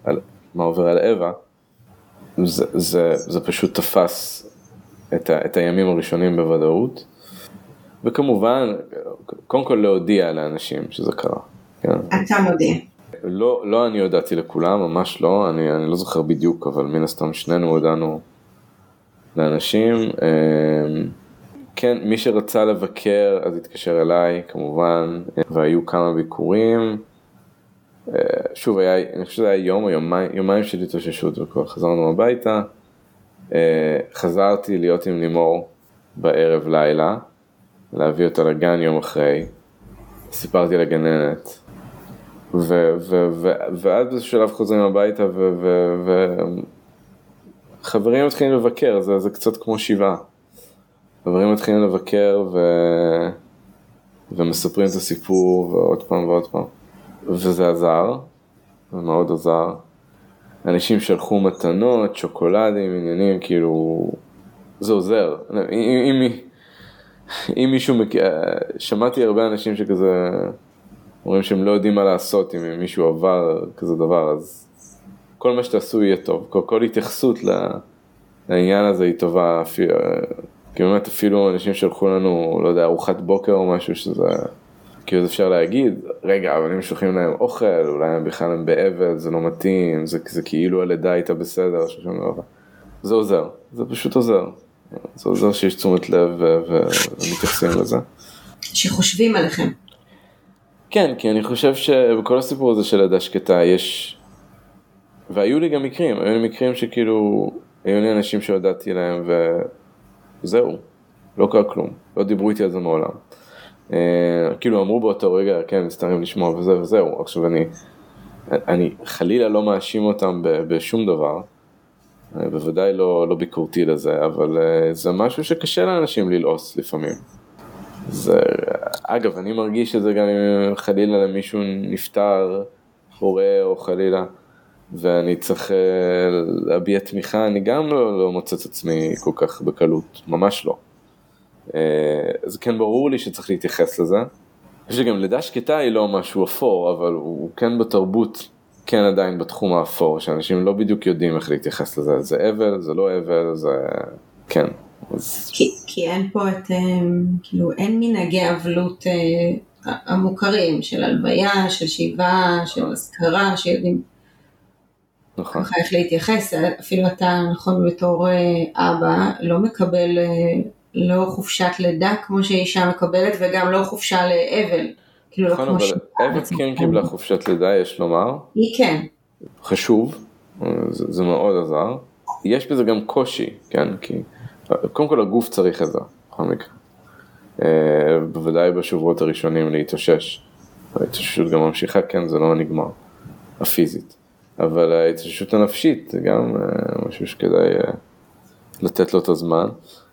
על מה עובר על אווה, זה, זה, זה פשוט תפס את, ה, את הימים הראשונים בוודאות. וכמובן, קודם כל להודיע לאנשים שזה קרה. כן? אתה מודיע. לא, לא אני הודעתי לכולם, ממש לא, אני, אני לא זוכר בדיוק, אבל מן הסתם שנינו הודענו לאנשים. אמ, כן, מי שרצה לבקר אז התקשר אליי כמובן, והיו כמה ביקורים. אה, שוב, היה, אני חושב שזה היה יום או יומיים, יומיים של התאוששות וכבר חזרנו הביתה. אה, חזרתי להיות עם לימור בערב לילה, להביא אותה לגן יום אחרי. סיפרתי לגננת, ואז באיזשהו שלב חוזרים הביתה וחברים מתחילים לבקר, זה, זה קצת כמו שבעה. חברים מתחילים לבקר ו... ומספרים את הסיפור ועוד פעם ועוד פעם. וזה עזר, זה מאוד עזר. אנשים שלחו מתנות, שוקולדים, עניינים, כאילו, זה עוזר. אם, אם, אם מישהו, שמעתי הרבה אנשים שכזה אומרים שהם לא יודעים מה לעשות אם מישהו עבר כזה דבר, אז כל מה שתעשו יהיה טוב, כל, כל התייחסות לעניין הזה היא טובה, אפילו, כי באמת אפילו אנשים שלחו לנו, לא יודע, ארוחת בוקר או משהו שזה, כאילו אפשר להגיד, רגע, אבל אם שולחים להם אוכל, אולי הם בכלל הם באבל, זה לא מתאים, זה, זה כאילו הלידה הייתה בסדר, זה עוזר, זה פשוט עוזר. זה עוזר שיש תשומת לב ומתייחסים לזה. שחושבים עליכם. כן, כי אני חושב שבכל הסיפור הזה של לידה שקטה יש, והיו לי גם מקרים, היו לי מקרים שכאילו, היו לי אנשים שהודעתי להם וזהו, לא קרה כלום, לא דיברו איתי על זה מעולם. אה, כאילו אמרו באותו רגע, כן, מצטערים לשמוע וזה וזהו, עכשיו אני, אני חלילה לא מאשים אותם בשום דבר, אה, בוודאי לא, לא ביקורתי לזה, אבל אה, זה משהו שקשה לאנשים ללעוס לפעמים. זה, אגב, אני מרגיש שזה גם אם חלילה למישהו נפטר, הורה או חלילה, ואני צריך להביע תמיכה, אני גם לא, לא מוצא את עצמי כל כך בקלות, ממש לא. אז כן ברור לי שצריך להתייחס לזה. אני חושב שגם לידה שקטה היא לא משהו אפור, אבל הוא כן בתרבות כן עדיין בתחום האפור, שאנשים לא בדיוק יודעים איך להתייחס לזה, זה אבל, זה לא אבל, זה... כן. אז... כי, כי אין פה את, אה, כאילו, אין מנהגי אבלות אה, המוכרים של הלוויה, של שיבה, של אזכרה, שיודעים נכון. ככה איך להתייחס, אפילו אתה, נכון, בתור אה, אבא, לא מקבל לא חופשת לידה כמו שאישה מקבלת, וגם לא חופשה לאבל. כאילו לא נכון, אבל אבן כן קיבלה חופשת לידה, יש לומר. היא כן. חשוב, זה, זה מאוד עזר. יש בזה גם קושי, כן? כי קודם כל הגוף צריך זה, בכל מקרה. אה, בוודאי בשבועות הראשונים להתאושש. ההתאוששות גם ממשיכה, כן, זה לא נגמר, הפיזית. אבל ההתאוששות הנפשית זה גם אה, משהו שכדאי אה, לתת לו את הזמן.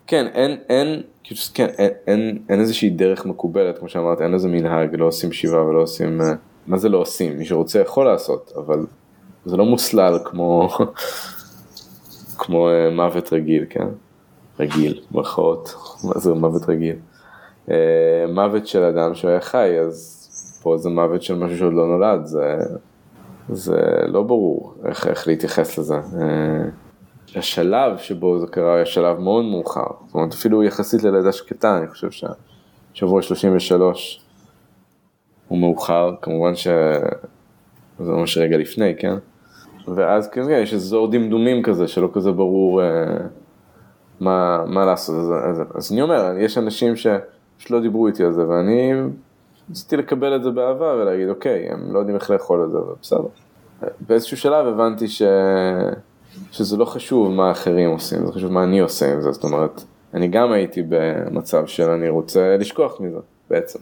כן, אין, אין, כאילו, כן, אין, אין, אין איזושהי דרך מקובלת, כמו שאמרת, אין איזה מנהג, לא עושים שבעה ולא עושים, אה, מה זה לא עושים? מי שרוצה יכול לעשות, אבל זה לא מוסלל כמו, כמו uh, מוות רגיל, כן? רגיל, ברכאות, מה זה מוות רגיל? Uh, מוות של אדם שהיה חי, אז פה זה מוות של משהו שעוד לא נולד, זה, זה לא ברור איך, איך להתייחס לזה. השלב שבו זה קרה היה שלב מאוד מאוחר, זאת אומרת אפילו יחסית ללידה שקטה, אני חושב שהשבוע 33 הוא מאוחר, כמובן שזה ממש רגע לפני, כן? ואז כן, יש אזור דמדומים כזה שלא כזה ברור אה, מה, מה לעשות, אז, אז, אז אני אומר, יש אנשים שפשוט לא דיברו איתי על זה ואני ניסיתי לקבל את זה באהבה ולהגיד אוקיי, הם לא יודעים איך לאכול את זה, בסדר. באיזשהו שלב הבנתי ש... שזה לא חשוב מה אחרים עושים, זה חשוב מה אני עושה עם זה, זאת אומרת, אני גם הייתי במצב של אני רוצה לשכוח מזה בעצם.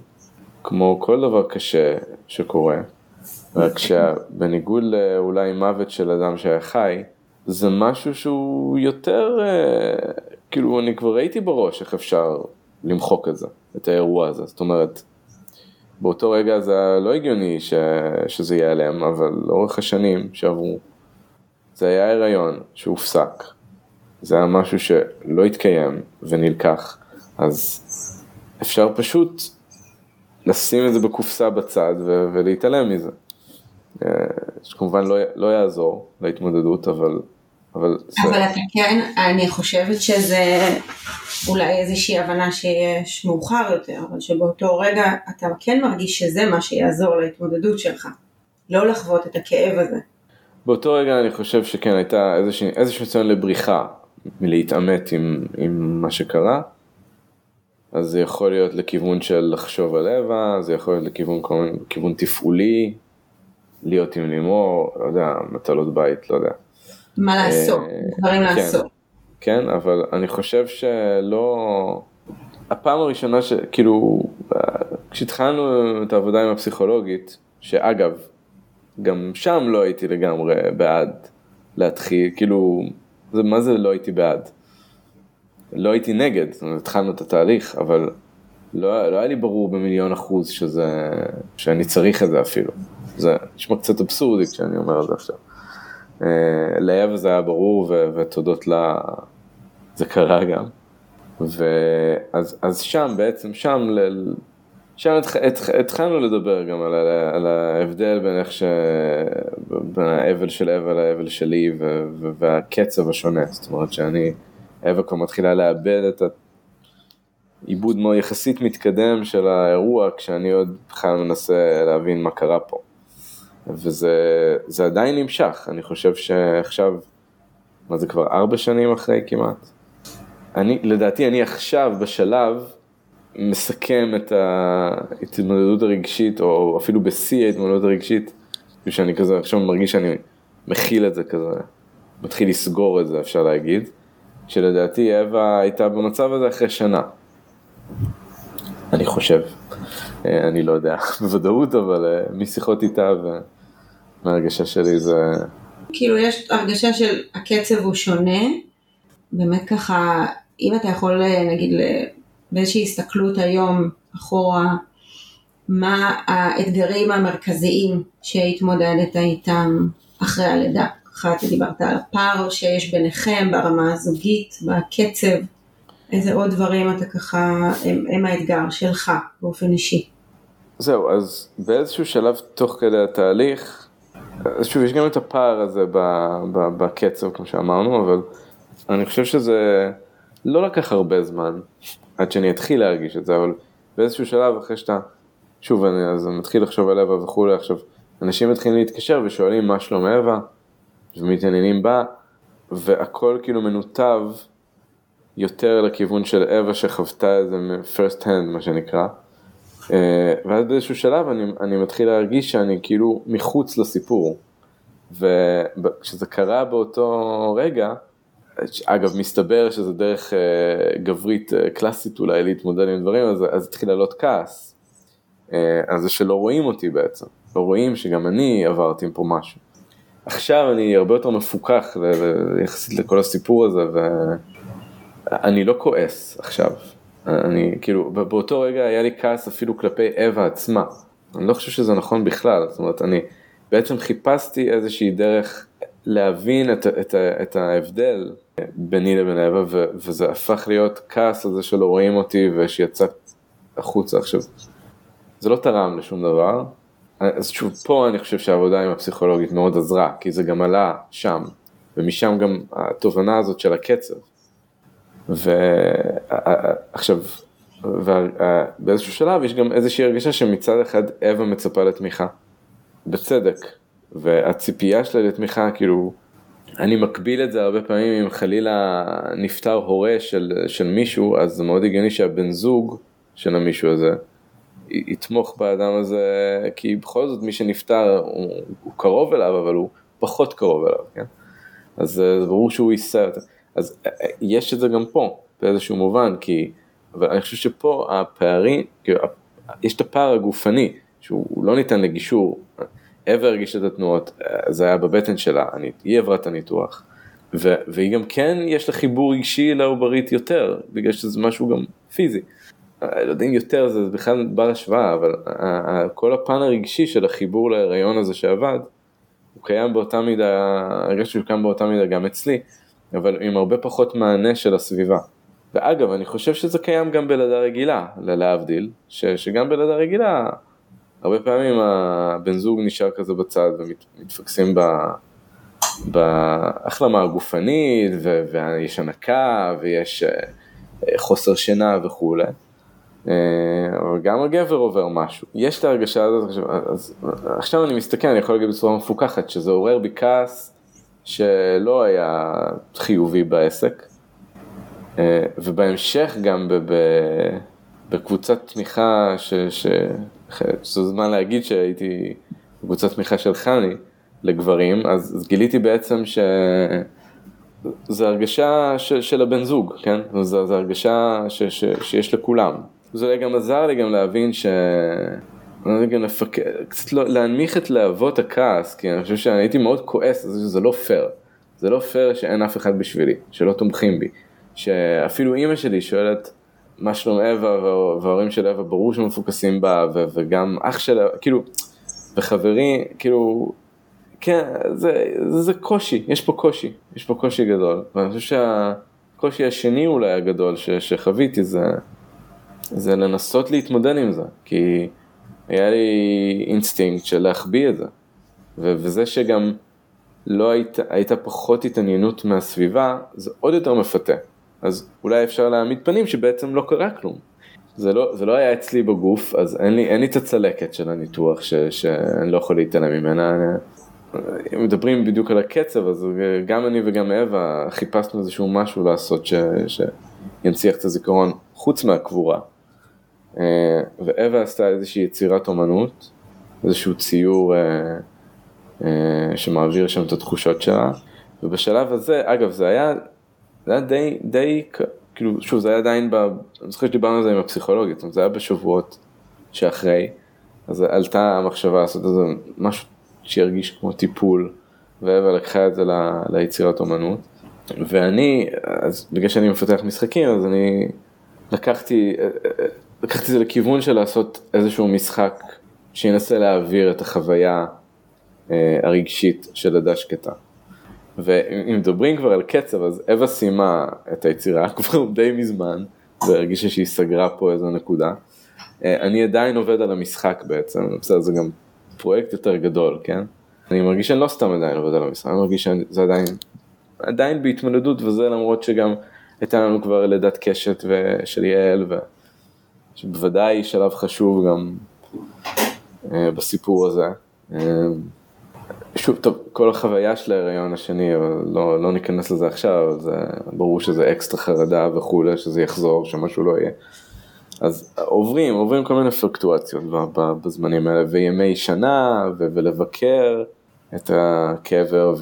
כמו כל דבר קשה שקורה, רק שבניגוד לאולי מוות של אדם שהיה חי, זה משהו שהוא יותר, אה, כאילו אני כבר ראיתי בראש איך אפשר למחוק את זה, את האירוע הזה, זאת אומרת, באותו רגע זה לא הגיוני ש, שזה ייעלם, אבל לאורך השנים שעברו, זה היה הריון שהופסק, זה היה משהו שלא התקיים ונלקח, אז אפשר פשוט לשים את זה בקופסה בצד ו- ולהתעלם מזה. אה, שכמובן לא, לא יעזור להתמודדות, אבל... אבל, זה... אבל אתה כן, אני חושבת שזה אולי איזושהי הבנה שיש מאוחר יותר, אבל שבאותו רגע אתה כן מרגיש שזה מה שיעזור להתמודדות שלך, לא לחוות את הכאב הזה. באותו רגע אני חושב שכן הייתה איזשהו ניסיון לבריחה מלהתעמת עם, עם מה שקרה. אז זה יכול להיות לכיוון של לחשוב על אווה, זה יכול להיות לכיוון כיוון תפעולי, להיות עם לימור, לא יודע, מטלות בית, לא יודע. מה לעשות, אה, דברים כן, לעשות. כן, אבל אני חושב שלא... הפעם הראשונה שכאילו, כשהתחלנו את העבודה עם הפסיכולוגית, שאגב, גם שם לא הייתי לגמרי בעד להתחיל, כאילו, זה, מה זה לא הייתי בעד? לא הייתי נגד, זאת אומרת, התחלנו את התהליך, אבל לא, לא היה לי ברור במיליון אחוז שזה, שאני צריך את זה אפילו. זה נשמע קצת אבסורדי כשאני אומר את זה עכשיו. Uh, לאב זה היה ברור ו- ותודות לה זה קרה גם. ואז אז שם בעצם, שם, ל- שם התחלנו לדבר גם על, על ההבדל בין איך ש... בין האבל של אבה לאבל שלי ו- והקצב השונה, זאת אומרת שאני אווה כבר מתחילה לאבד את העיבוד מאוד יחסית מתקדם של האירוע, כשאני עוד בכלל מנסה להבין מה קרה פה. וזה עדיין נמשך, אני חושב שעכשיו, מה זה כבר ארבע שנים אחרי כמעט? אני, לדעתי אני עכשיו בשלב מסכם את ההתמודדות הרגשית, או אפילו בשיא ההתמודדות הרגשית, שאני כזה עכשיו מרגיש שאני מכיל את זה כזה, מתחיל לסגור את זה אפשר להגיד. שלדעתי אווה הייתה במצב הזה אחרי שנה. אני חושב. אה, אני לא יודע בוודאות, אבל אה, משיחות איתה ומהרגשה שלי זה... כאילו יש הרגשה של הקצב הוא שונה, באמת ככה, אם אתה יכול אה, נגיד באיזושהי הסתכלות היום אחורה, מה האתגרים המרכזיים שהתמודדת איתם אחרי הלידה? אחת דיברת על הפער שיש ביניכם ברמה הזוגית, בקצב, איזה עוד דברים אתה ככה, הם, הם האתגר שלך באופן אישי. זהו, אז באיזשהו שלב תוך כדי התהליך, שוב, יש גם את הפער הזה בקצב, כמו שאמרנו, אבל אני חושב שזה לא לקח הרבה זמן עד שאני אתחיל להרגיש את זה, אבל באיזשהו שלב, אחרי שאתה, שוב, אני אז אני מתחיל לחשוב על אווה וכולי, עכשיו, אנשים מתחילים להתקשר ושואלים מה שלום אווה, ומתעניינים בה, והכל כאילו מנותב יותר לכיוון של אווה שחוותה את זה מ-first hand, מה שנקרא. אה, ואז באיזשהו שלב אני, אני מתחיל להרגיש שאני כאילו מחוץ לסיפור. וכשזה קרה באותו רגע, אגב מסתבר שזה דרך uh, גברית uh, קלאסית אולי להתמודד עם דברים, אז, אז התחיל לעלות כעס. Uh, על זה שלא רואים אותי בעצם, לא רואים שגם אני עברתי פה משהו. עכשיו אני הרבה יותר מפוקח יחסית לכל הסיפור הזה ואני לא כועס עכשיו. אני כאילו באותו רגע היה לי כעס אפילו כלפי אווה עצמה. אני לא חושב שזה נכון בכלל, זאת אומרת אני בעצם חיפשתי איזושהי דרך להבין את, את, את ההבדל ביני לבין אווה וזה הפך להיות כעס על זה שלא רואים אותי ושיצא החוצה עכשיו. זה לא תרם לשום דבר. אז שוב, פה אני חושב שהעבודה עם הפסיכולוגית מאוד עזרה, כי זה גם עלה שם, ומשם גם התובנה הזאת של הקצב. ועכשיו, באיזשהו שלב יש גם איזושהי הרגשה שמצד אחד אווה מצפה לתמיכה, בצדק, והציפייה שלה לתמיכה, כאילו, אני מקביל את זה הרבה פעמים אם חלילה נפטר הורה של, של מישהו, אז זה מאוד הגיוני שהבן זוג של המישהו הזה יתמוך באדם הזה, כי בכל זאת מי שנפטר הוא, הוא קרוב אליו, אבל הוא פחות קרוב אליו, כן? אז זה ברור שהוא יישא יותר. אז יש את זה גם פה, באיזשהו מובן, כי, אבל אני חושב שפה הפערים, כאילו, יש את הפער הגופני, שהוא לא ניתן לגישור. אבר הרגישה את התנועות, זה היה בבטן שלה, אני, היא עברה את הניתוח. ו, והיא גם כן, יש לה חיבור רגשי לעוברית יותר, בגלל שזה משהו גם פיזי. לא יודע אם יותר, זה בכלל בר השוואה, אבל כל הפן הרגשי של החיבור להיריון הזה שעבד, הוא קיים באותה מידה, הרגש שהוא קיים באותה מידה גם אצלי, אבל עם הרבה פחות מענה של הסביבה. ואגב, אני חושב שזה קיים גם בלידה רגילה, להבדיל, שגם בלידה רגילה, הרבה פעמים הבן זוג נשאר כזה בצד ומתפקסים בהחלמה הגופנית, ויש הנקה, ויש אה, חוסר שינה וכולי. אה, אבל גם הגבר עובר משהו. יש את ההרגשה הזאת, אז, עכשיו אני מסתכל, אני יכול להגיד בצורה מפוקחת, שזה עורר בי כעס שלא היה חיובי בעסק, אה, ובהמשך גם ב, ב, בקבוצת תמיכה, ש, ש, שזה זמן להגיד שהייתי בקבוצת תמיכה של חני לגברים, אז, אז גיליתי בעצם ש... זה הרגשה של, של הבן זוג, כן? זו, זו הרגשה ש, ש, שיש לכולם. זה גם עזר לי גם להבין ש... גם לפק... קצת לא... להנמיך את להבות הכעס, כי אני חושב שאני הייתי מאוד כועס, זה לא פייר. זה לא פייר שאין אף אחד בשבילי, שלא תומכים בי. שאפילו אימא שלי שואלת מה שלום אווה וההורים של אווה ברור שמפוקסים בה ו... וגם אח שלה, כאילו, וחברי, כאילו, כן, זה, זה, זה קושי, יש פה קושי, יש פה קושי גדול. ואני חושב שהקושי השני אולי הגדול ש... שחוויתי זה... זה לנסות להתמודד עם זה, כי היה לי אינסטינקט של להחביא את זה, ו- וזה שגם לא היית, הייתה פחות התעניינות מהסביבה, זה עוד יותר מפתה. אז אולי אפשר להעמיד פנים שבעצם לא קרה כלום. זה לא, זה לא היה אצלי בגוף, אז אין לי, אין לי את הצלקת של הניתוח ש, שאני לא יכול להתעלם ממנה. אם מדברים בדיוק על הקצב, אז גם אני וגם אווה חיפשנו איזשהו משהו לעשות ש, שינציח את הזיכרון חוץ מהקבורה. אה, ואווה עשתה איזושהי יצירת אומנות, איזשהו ציור אה, אה, שמעביר שם את התחושות שלה, ובשלב הזה, אגב זה היה, זה היה די, די, כאילו, שוב זה היה עדיין, ב, אני זוכר שדיברנו על זה עם הפסיכולוגית, זה היה בשבועות שאחרי, אז עלתה המחשבה לעשות איזה משהו שירגיש כמו טיפול, ואווה לקחה את זה ל, ליצירת אומנות, ואני, אז בגלל שאני מפתח משחקים, אז אני לקחתי, לקחתי את זה לכיוון של לעשות איזשהו משחק שינסה להעביר את החוויה אה, הרגשית של לידה שקטה. ואם מדברים כבר על קצב, אז אווה סיימה את היצירה כבר די מזמן, והרגישה שהיא סגרה פה איזו נקודה. אה, אני עדיין עובד על המשחק בעצם, בסדר, זה גם פרויקט יותר גדול, כן? אני מרגיש שאני לא סתם עדיין עובד על המשחק, אני מרגיש שזה עדיין, עדיין בהתמודדות, וזה למרות שגם הייתה לנו כבר לידת קשת של יעל. שבוודאי שלב חשוב גם uh, בסיפור הזה. שוב, טוב, כל החוויה של ההיריון השני, אבל לא, לא ניכנס לזה עכשיו, זה ברור שזה אקסטרה חרדה וכולי, שזה יחזור, שמשהו לא יהיה. אז עוברים, עוברים כל מיני פלקטואציות בזמנים האלה, וימי שנה, ו- ולבקר את הקבר,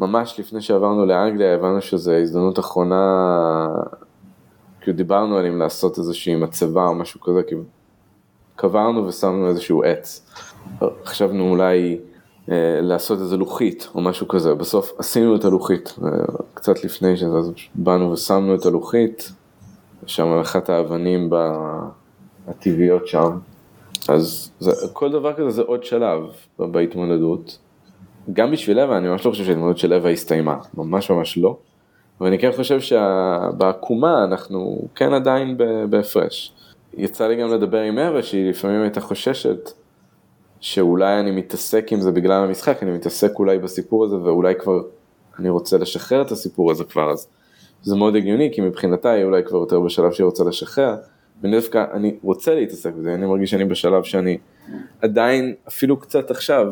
וממש לפני שעברנו לאנגליה הבנו שזו הזדמנות אחרונה כאילו דיברנו על אם לעשות איזושהי מצבה או משהו כזה, כי קברנו ושמנו איזשהו עץ. חשבנו אולי אה, לעשות איזה לוחית או משהו כזה, בסוף עשינו את הלוחית, אה, קצת לפני שזה, אז באנו ושמנו את הלוחית, שם אחת האבנים הטבעיות שם. אז זה, כל דבר כזה זה עוד שלב בהתמודדות. גם בשביל לבה, אני ממש לא חושב שההתמודדות של לבה הסתיימה, ממש ממש לא. ואני כן חושב שבעקומה אנחנו כן עדיין בהפרש. יצא לי גם לדבר עם אווה שהיא לפעמים הייתה חוששת שאולי אני מתעסק עם זה בגלל המשחק, אני מתעסק אולי בסיפור הזה ואולי כבר אני רוצה לשחרר את הסיפור הזה כבר אז. זה מאוד הגיוני כי מבחינתה היא אולי כבר יותר בשלב שהיא רוצה לשחרר. ואני דווקא, אני רוצה להתעסק בזה, אני מרגיש שאני בשלב שאני עדיין, אפילו קצת עכשיו,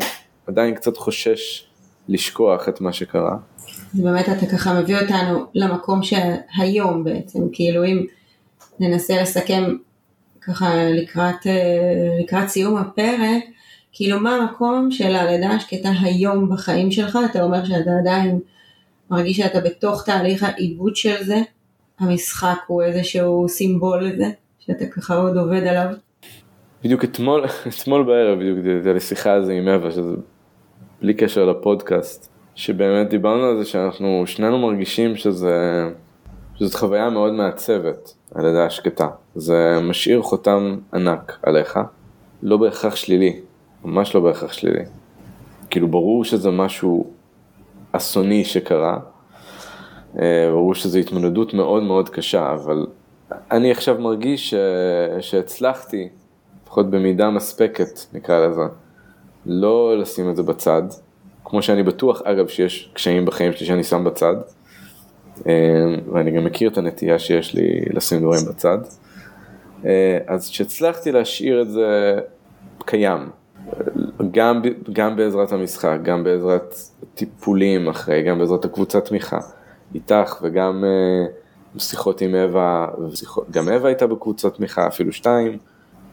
עדיין קצת חושש לשכוח את מה שקרה. אז באמת אתה ככה מביא אותנו למקום שהיום בעצם, כאילו אם ננסה לסכם ככה לקראת, אה, לקראת סיום הפרק, כאילו מה המקום של הלידה השקטה היום בחיים שלך, אתה אומר שאתה עדיין מרגיש שאתה בתוך תהליך העיבוד של זה, המשחק הוא איזשהו סימבול לזה, שאתה ככה עוד עובד עליו. בדיוק אתמול, אתמול בערב בדיוק הייתה לי שיחה על זה עם אווה, שזה בלי קשר לפודקאסט, שבאמת דיברנו על זה שאנחנו שנינו מרגישים שזה, שזאת חוויה מאוד מעצבת, הלידה השקטה. זה משאיר חותם ענק עליך, לא בהכרח שלילי, ממש לא בהכרח שלילי. כאילו ברור שזה משהו אסוני שקרה, אה, ברור שזו התמודדות מאוד מאוד קשה, אבל אני עכשיו מרגיש. שהצלחתי, לפחות במידה מספקת נקרא לזה, לא לשים את זה בצד, כמו שאני בטוח אגב שיש קשיים בחיים שלי שאני שם בצד, ואני גם מכיר את הנטייה שיש לי לשים דברים בצד, אה, אז כשהצלחתי להשאיר את זה קיים, גם, גם בעזרת המשחק, גם בעזרת טיפולים אחרי, גם בעזרת הקבוצת תמיכה איתך וגם uh, שיחות עם אווה, גם אווה הייתה בקבוצת תמיכה, אפילו שתיים,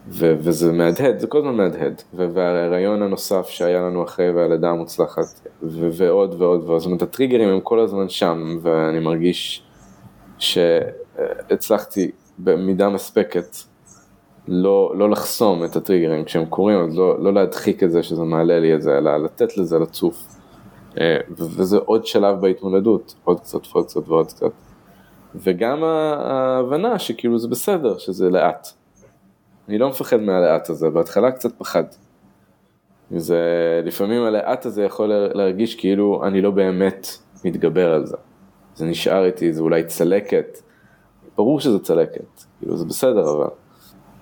ו- וזה מהדהד, זה כל הזמן מהדהד, וההיריון הנוסף שהיה לנו אחרי והלידה המוצלחת, ו- ועוד ועוד ועוד, זאת אומרת הטריגרים הם כל הזמן שם, ואני מרגיש שהצלחתי במידה מספקת לא, לא לחסום את הטריגרים כשהם קורים, אז לא, לא להדחיק את זה שזה מעלה לי את זה, אלא לתת לזה לצוף. אה, וזה עוד שלב בהתמודדות, עוד קצת ועוד קצת ועוד קצת. וגם ההבנה שכאילו זה בסדר, שזה לאט. אני לא מפחד מהלאט הזה, בהתחלה קצת פחד. זה, לפעמים הלאט הזה יכול להרגיש כאילו אני לא באמת מתגבר על זה. זה נשאר איתי, זה אולי צלקת. ברור שזה צלקת, כאילו זה בסדר אבל.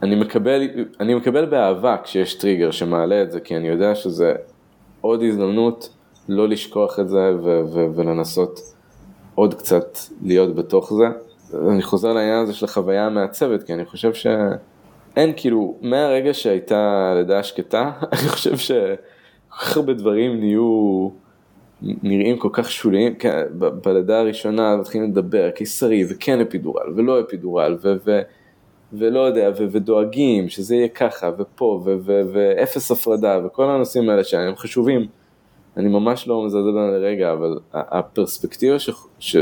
אני מקבל, אני מקבל באהבה כשיש טריגר שמעלה את זה, כי אני יודע שזה עוד הזדמנות לא לשכוח את זה ו- ו- ולנסות עוד קצת להיות בתוך זה. אני חוזר לעניין הזה של החוויה המעצבת, כי אני חושב שאין כאילו, מהרגע שהייתה לידה שקטה, אני חושב שכל כך הרבה דברים נהיו, נראים כל כך שוליים, כן, בלידה הראשונה מתחילים לדבר, קיסרי וכן אפידורל ולא אפידורל, ו... ו- ולא יודע, ו- ודואגים שזה יהיה ככה, ופה, ו- ו- ואפס הפרדה, וכל הנושאים האלה שהם חשובים. אני ממש לא מזלזל בהם לרגע, אבל הפרספקטיבה ש-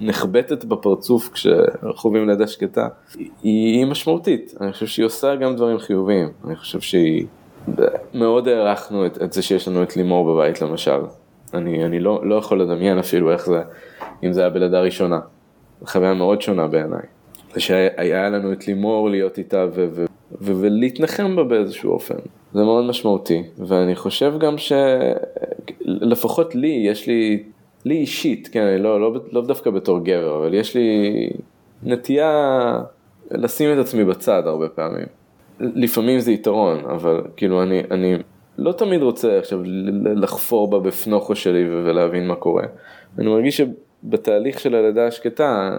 שנחבטת בפרצוף כשאנחנו חווים לידה שקטה, היא, היא משמעותית. אני חושב שהיא עושה גם דברים חיוביים. אני חושב שהיא... מאוד הערכנו את, את זה שיש לנו את לימור בבית למשל. אני, אני לא, לא יכול לדמיין אפילו איך זה, אם זה היה בלידה ראשונה. חוויה מאוד שונה בעיניי. ושהיה לנו את לימור להיות איתה ו- ו- ו- ולהתנחם בה באיזשהו אופן. זה מאוד משמעותי, ואני חושב גם שלפחות לי, יש לי, לי אישית, כן, לא, לא, לא דווקא בתור גבר, אבל יש לי נטייה לשים את עצמי בצד הרבה פעמים. לפעמים זה יתרון, אבל כאילו אני, אני לא תמיד רוצה עכשיו לחפור בה בפנוכו שלי ולהבין מה קורה. אני מרגיש שבתהליך של הלידה השקטה,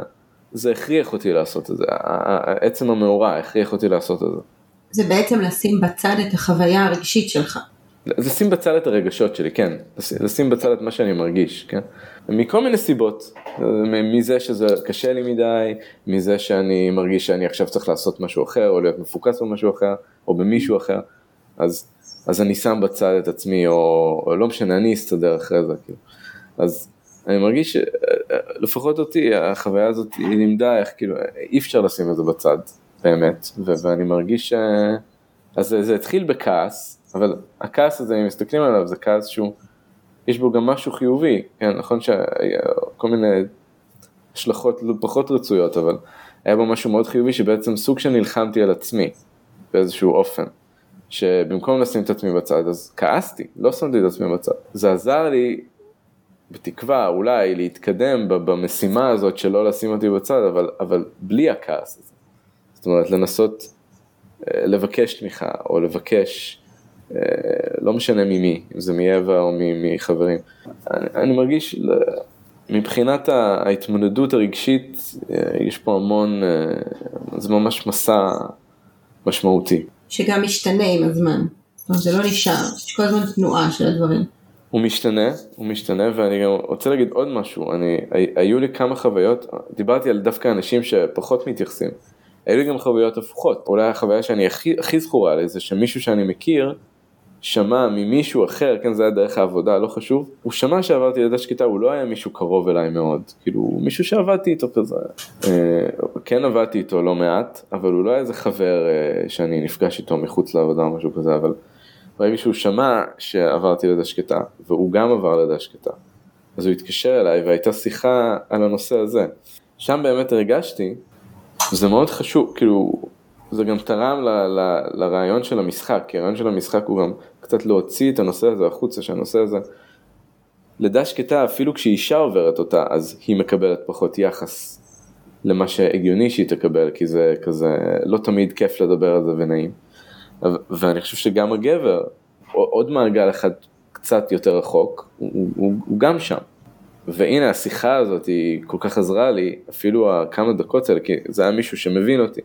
זה הכריח אותי לעשות את זה, עצם המאורע הכריח אותי לעשות את זה. זה בעצם לשים בצד את החוויה הרגשית שלך. לשים בצד את הרגשות שלי, כן, לשים בצד את מה שאני מרגיש, כן, מכל מיני סיבות, מזה שזה קשה לי מדי, מזה שאני מרגיש שאני עכשיו צריך לעשות משהו אחר, או להיות מפוקס במשהו אחר, או במישהו אחר, אז, אז אני שם בצד את עצמי, או, או לא משנה, אני אסתדר אחרי זה, כאילו. אז אני מרגיש שלפחות אותי החוויה הזאת היא לימדה איך כאילו אי אפשר לשים את זה בצד באמת. ואני מרגיש ש... אז זה התחיל בכעס אבל הכעס הזה אם מסתכלים עליו זה כעס שהוא יש בו גם משהו חיובי כן נכון שכל מיני השלכות לא פחות רצויות אבל היה בו משהו מאוד חיובי שבעצם סוג שנלחמתי על עצמי באיזשהו אופן שבמקום לשים את עצמי בצד אז כעסתי לא שמתי את עצמי בצד זה עזר לי בתקווה אולי להתקדם במשימה הזאת שלא לשים אותי בצד, אבל, אבל בלי הכעס הזה. זאת אומרת, לנסות אה, לבקש תמיכה, או לבקש, לא משנה ממי, אם זה מאווה או מחברים. אני, אני מרגיש, מבחינת ההתמודדות הרגשית, יש פה המון, זה ממש מסע משמעותי. שגם משתנה עם הזמן. זאת אומרת, זה לא נשאר, יש כל הזמן תנועה של הדברים. הוא משתנה, הוא משתנה, ואני גם רוצה להגיד עוד משהו, אני, היו לי כמה חוויות, דיברתי על דווקא אנשים שפחות מתייחסים, היו לי גם חוויות הפוכות, אולי החוויה שאני הכי, הכי זכורה לי זה שמישהו שאני מכיר, שמע ממישהו אחר, כן זה היה דרך העבודה, לא חשוב, הוא שמע שעברתי לידה שקטה, הוא לא היה מישהו קרוב אליי מאוד, כאילו מישהו שעבדתי איתו כזה, אה, כן עבדתי איתו לא מעט, אבל הוא לא היה איזה חבר אה, שאני נפגש איתו מחוץ לעבודה או משהו כזה, אבל ברגע שהוא שמע שעברתי לידה שקטה, והוא גם עבר לידה שקטה, אז הוא התקשר אליי והייתה שיחה על הנושא הזה. שם באמת הרגשתי, זה מאוד חשוב, כאילו, זה גם תרם ל, ל, לרעיון של המשחק, כי הרעיון של המשחק הוא גם קצת להוציא את הנושא הזה החוצה, שהנושא הזה, לידה שקטה, אפילו כשאישה עוברת אותה, אז היא מקבלת פחות יחס למה שהגיוני שהיא תקבל, כי זה כזה, לא תמיד כיף לדבר על זה ונעים. ואני חושב שגם הגבר, עוד מעגל אחד קצת יותר רחוק, הוא, הוא, הוא גם שם. והנה השיחה הזאת היא כל כך עזרה לי, אפילו הכמה דקות האלה, כי זה היה מישהו שמבין אותי.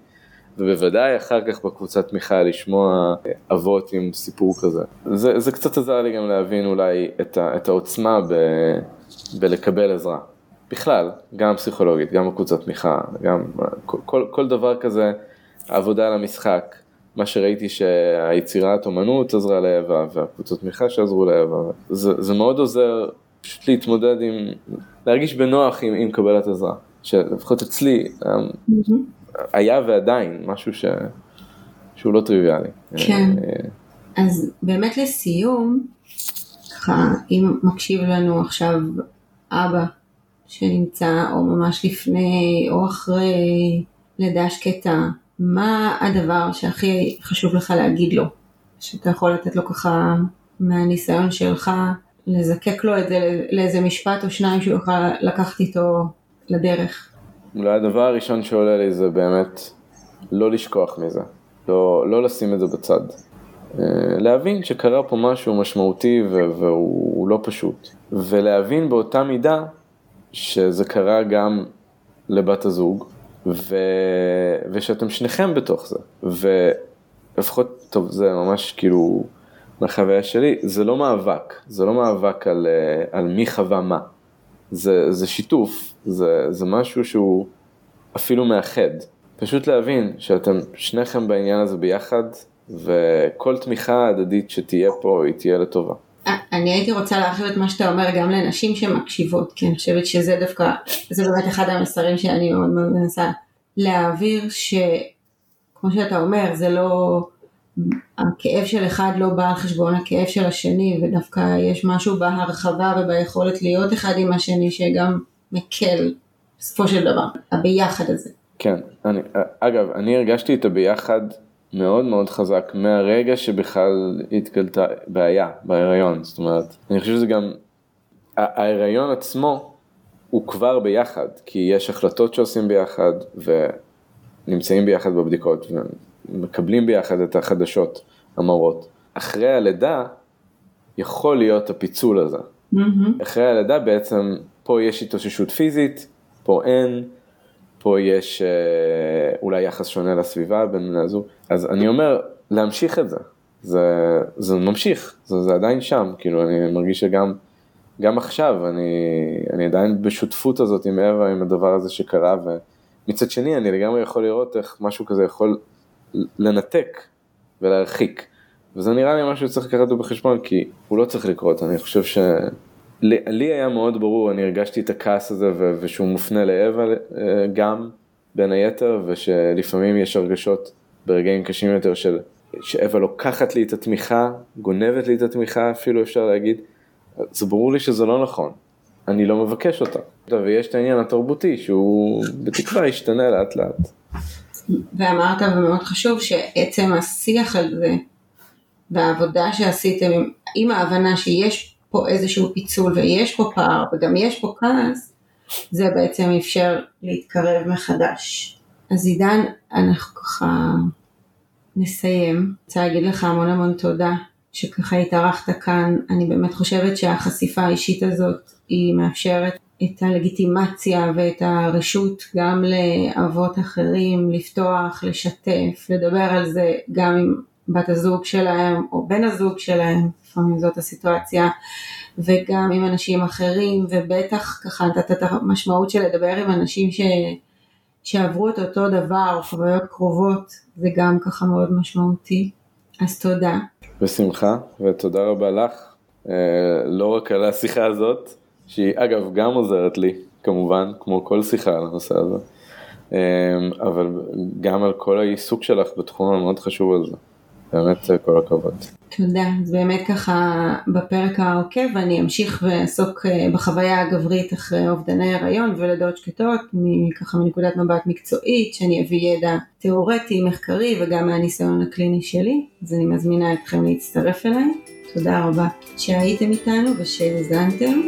ובוודאי אחר כך בקבוצת תמיכה לשמוע אבות עם סיפור כזה. זה, זה קצת עזר לי גם להבין אולי את, ה, את העוצמה ב, בלקבל עזרה. בכלל, גם פסיכולוגית, גם בקבוצת תמיכה, גם כל, כל, כל דבר כזה, עבודה על המשחק, מה שראיתי שהיצירת אומנות עזרה לאווה והקבוצות תמיכה שעזרו לאווה, זה, זה מאוד עוזר פשוט להתמודד עם, להרגיש בנוח עם, עם קבלת עזרה, שלפחות אצלי mm-hmm. היה ועדיין משהו ש, שהוא לא טריוויאלי. כן, אה, אז באמת לסיום, ככה אם מקשיב לנו עכשיו אבא שנמצא או ממש לפני או אחרי לידה שקטה, מה הדבר שהכי חשוב לך להגיד לו? שאתה יכול לתת לו ככה מהניסיון שלך, לזקק לו את זה לאיזה משפט או שניים שהוא יוכל לקחת איתו לדרך. אולי הדבר הראשון שעולה לי זה באמת לא לשכוח מזה, לא, לא לשים את זה בצד. אה, להבין שקרה פה משהו משמעותי והוא לא פשוט, ולהבין באותה מידה שזה קרה גם לבת הזוג, ו... ושאתם שניכם בתוך זה, ולפחות, טוב, זה ממש כאילו, מהחוויה שלי, זה לא מאבק, זה לא מאבק על, אה, על מי חווה מה, זה, זה שיתוף, זה, זה משהו שהוא אפילו מאחד, פשוט להבין שאתם שניכם בעניין הזה ביחד, וכל תמיכה הדדית שתהיה פה, היא תהיה לטובה. אני הייתי רוצה להרחיב את מה שאתה אומר גם לנשים שמקשיבות, כי אני חושבת שזה דווקא, זה באמת אחד המסרים שאני מאוד מאוד מנסה להעביר, שכמו שאתה אומר, זה לא, הכאב של אחד לא בא על חשבון הכאב של השני, ודווקא יש משהו בהרחבה וביכולת להיות אחד עם השני שגם מקל בסופו של דבר, הביחד הזה. כן, אני, אגב, אני הרגשתי את הביחד מאוד מאוד חזק מהרגע שבכלל התגלתה בעיה בהיריון, זאת אומרת, אני חושב שזה גם, ההיריון עצמו הוא כבר ביחד, כי יש החלטות שעושים ביחד ונמצאים ביחד בבדיקות ומקבלים ביחד את החדשות המרות. אחרי הלידה יכול להיות הפיצול הזה. Mm-hmm. אחרי הלידה בעצם פה יש התאוששות פיזית, פה אין, פה יש אה, אולי יחס שונה לסביבה בין בני הזוג, אז אני אומר להמשיך את זה, זה, זה ממשיך, זה, זה עדיין שם, כאילו אני מרגיש שגם גם עכשיו אני, אני עדיין בשותפות הזאת עם אווה, עם הדבר הזה שקרה, ומצד שני אני לגמרי יכול לראות איך משהו כזה יכול לנתק ולהרחיק, וזה נראה לי משהו שצריך לקחת אותו בחשבון, כי הוא לא צריך לקרות, אני חושב ש... לי היה מאוד ברור, אני הרגשתי את הכעס הזה ושהוא מופנה לאווה אה, גם, בין היתר, ושלפעמים יש הרגשות ברגעים קשים יותר של שאווה לוקחת לי את התמיכה, גונבת לי את התמיכה אפילו אפשר להגיד, זה ברור לי שזה לא נכון, אני לא מבקש אותה. ויש את העניין התרבותי שהוא בתקווה ישתנה לאט לאט. ואמרת ומאוד חשוב שעצם השיח על זה והעבודה שעשיתם עם, עם ההבנה שיש פה איזשהו פיצול ויש פה פער וגם יש פה כעס, זה בעצם אפשר להתקרב מחדש. אז עידן, אנחנו ככה נסיים. רוצה להגיד לך המון המון תודה שככה התארחת כאן. אני באמת חושבת שהחשיפה האישית הזאת היא מאפשרת את הלגיטימציה ואת הרשות גם לאבות אחרים לפתוח, לשתף, לדבר על זה גם עם בת הזוג שלהם או בן הזוג שלהם, לפעמים זאת הסיטואציה, וגם עם אנשים אחרים, ובטח ככה נתת את המשמעות של לדבר עם אנשים ש... שעברו את אותו דבר, חוויות קרובות, זה גם ככה מאוד משמעותי. אז תודה. בשמחה, ותודה רבה לך, אה, לא רק על השיחה הזאת, שהיא אגב גם עוזרת לי, כמובן, כמו כל שיחה על הנושא הזה, אה, אבל גם על כל העיסוק שלך בתחום המאוד חשוב הזה. באמת אה, כל הכבוד. תודה, אז באמת ככה בפרק העוקב אני אמשיך ואעסוק אה, בחוויה הגברית אחרי אובדני הריון ולידות שקטות, ככה מנקודת מבט מקצועית, שאני אביא ידע תיאורטי, מחקרי וגם מהניסיון הקליני שלי, אז אני מזמינה אתכם להצטרף אליי. תודה רבה שהייתם איתנו ושהאזנתם.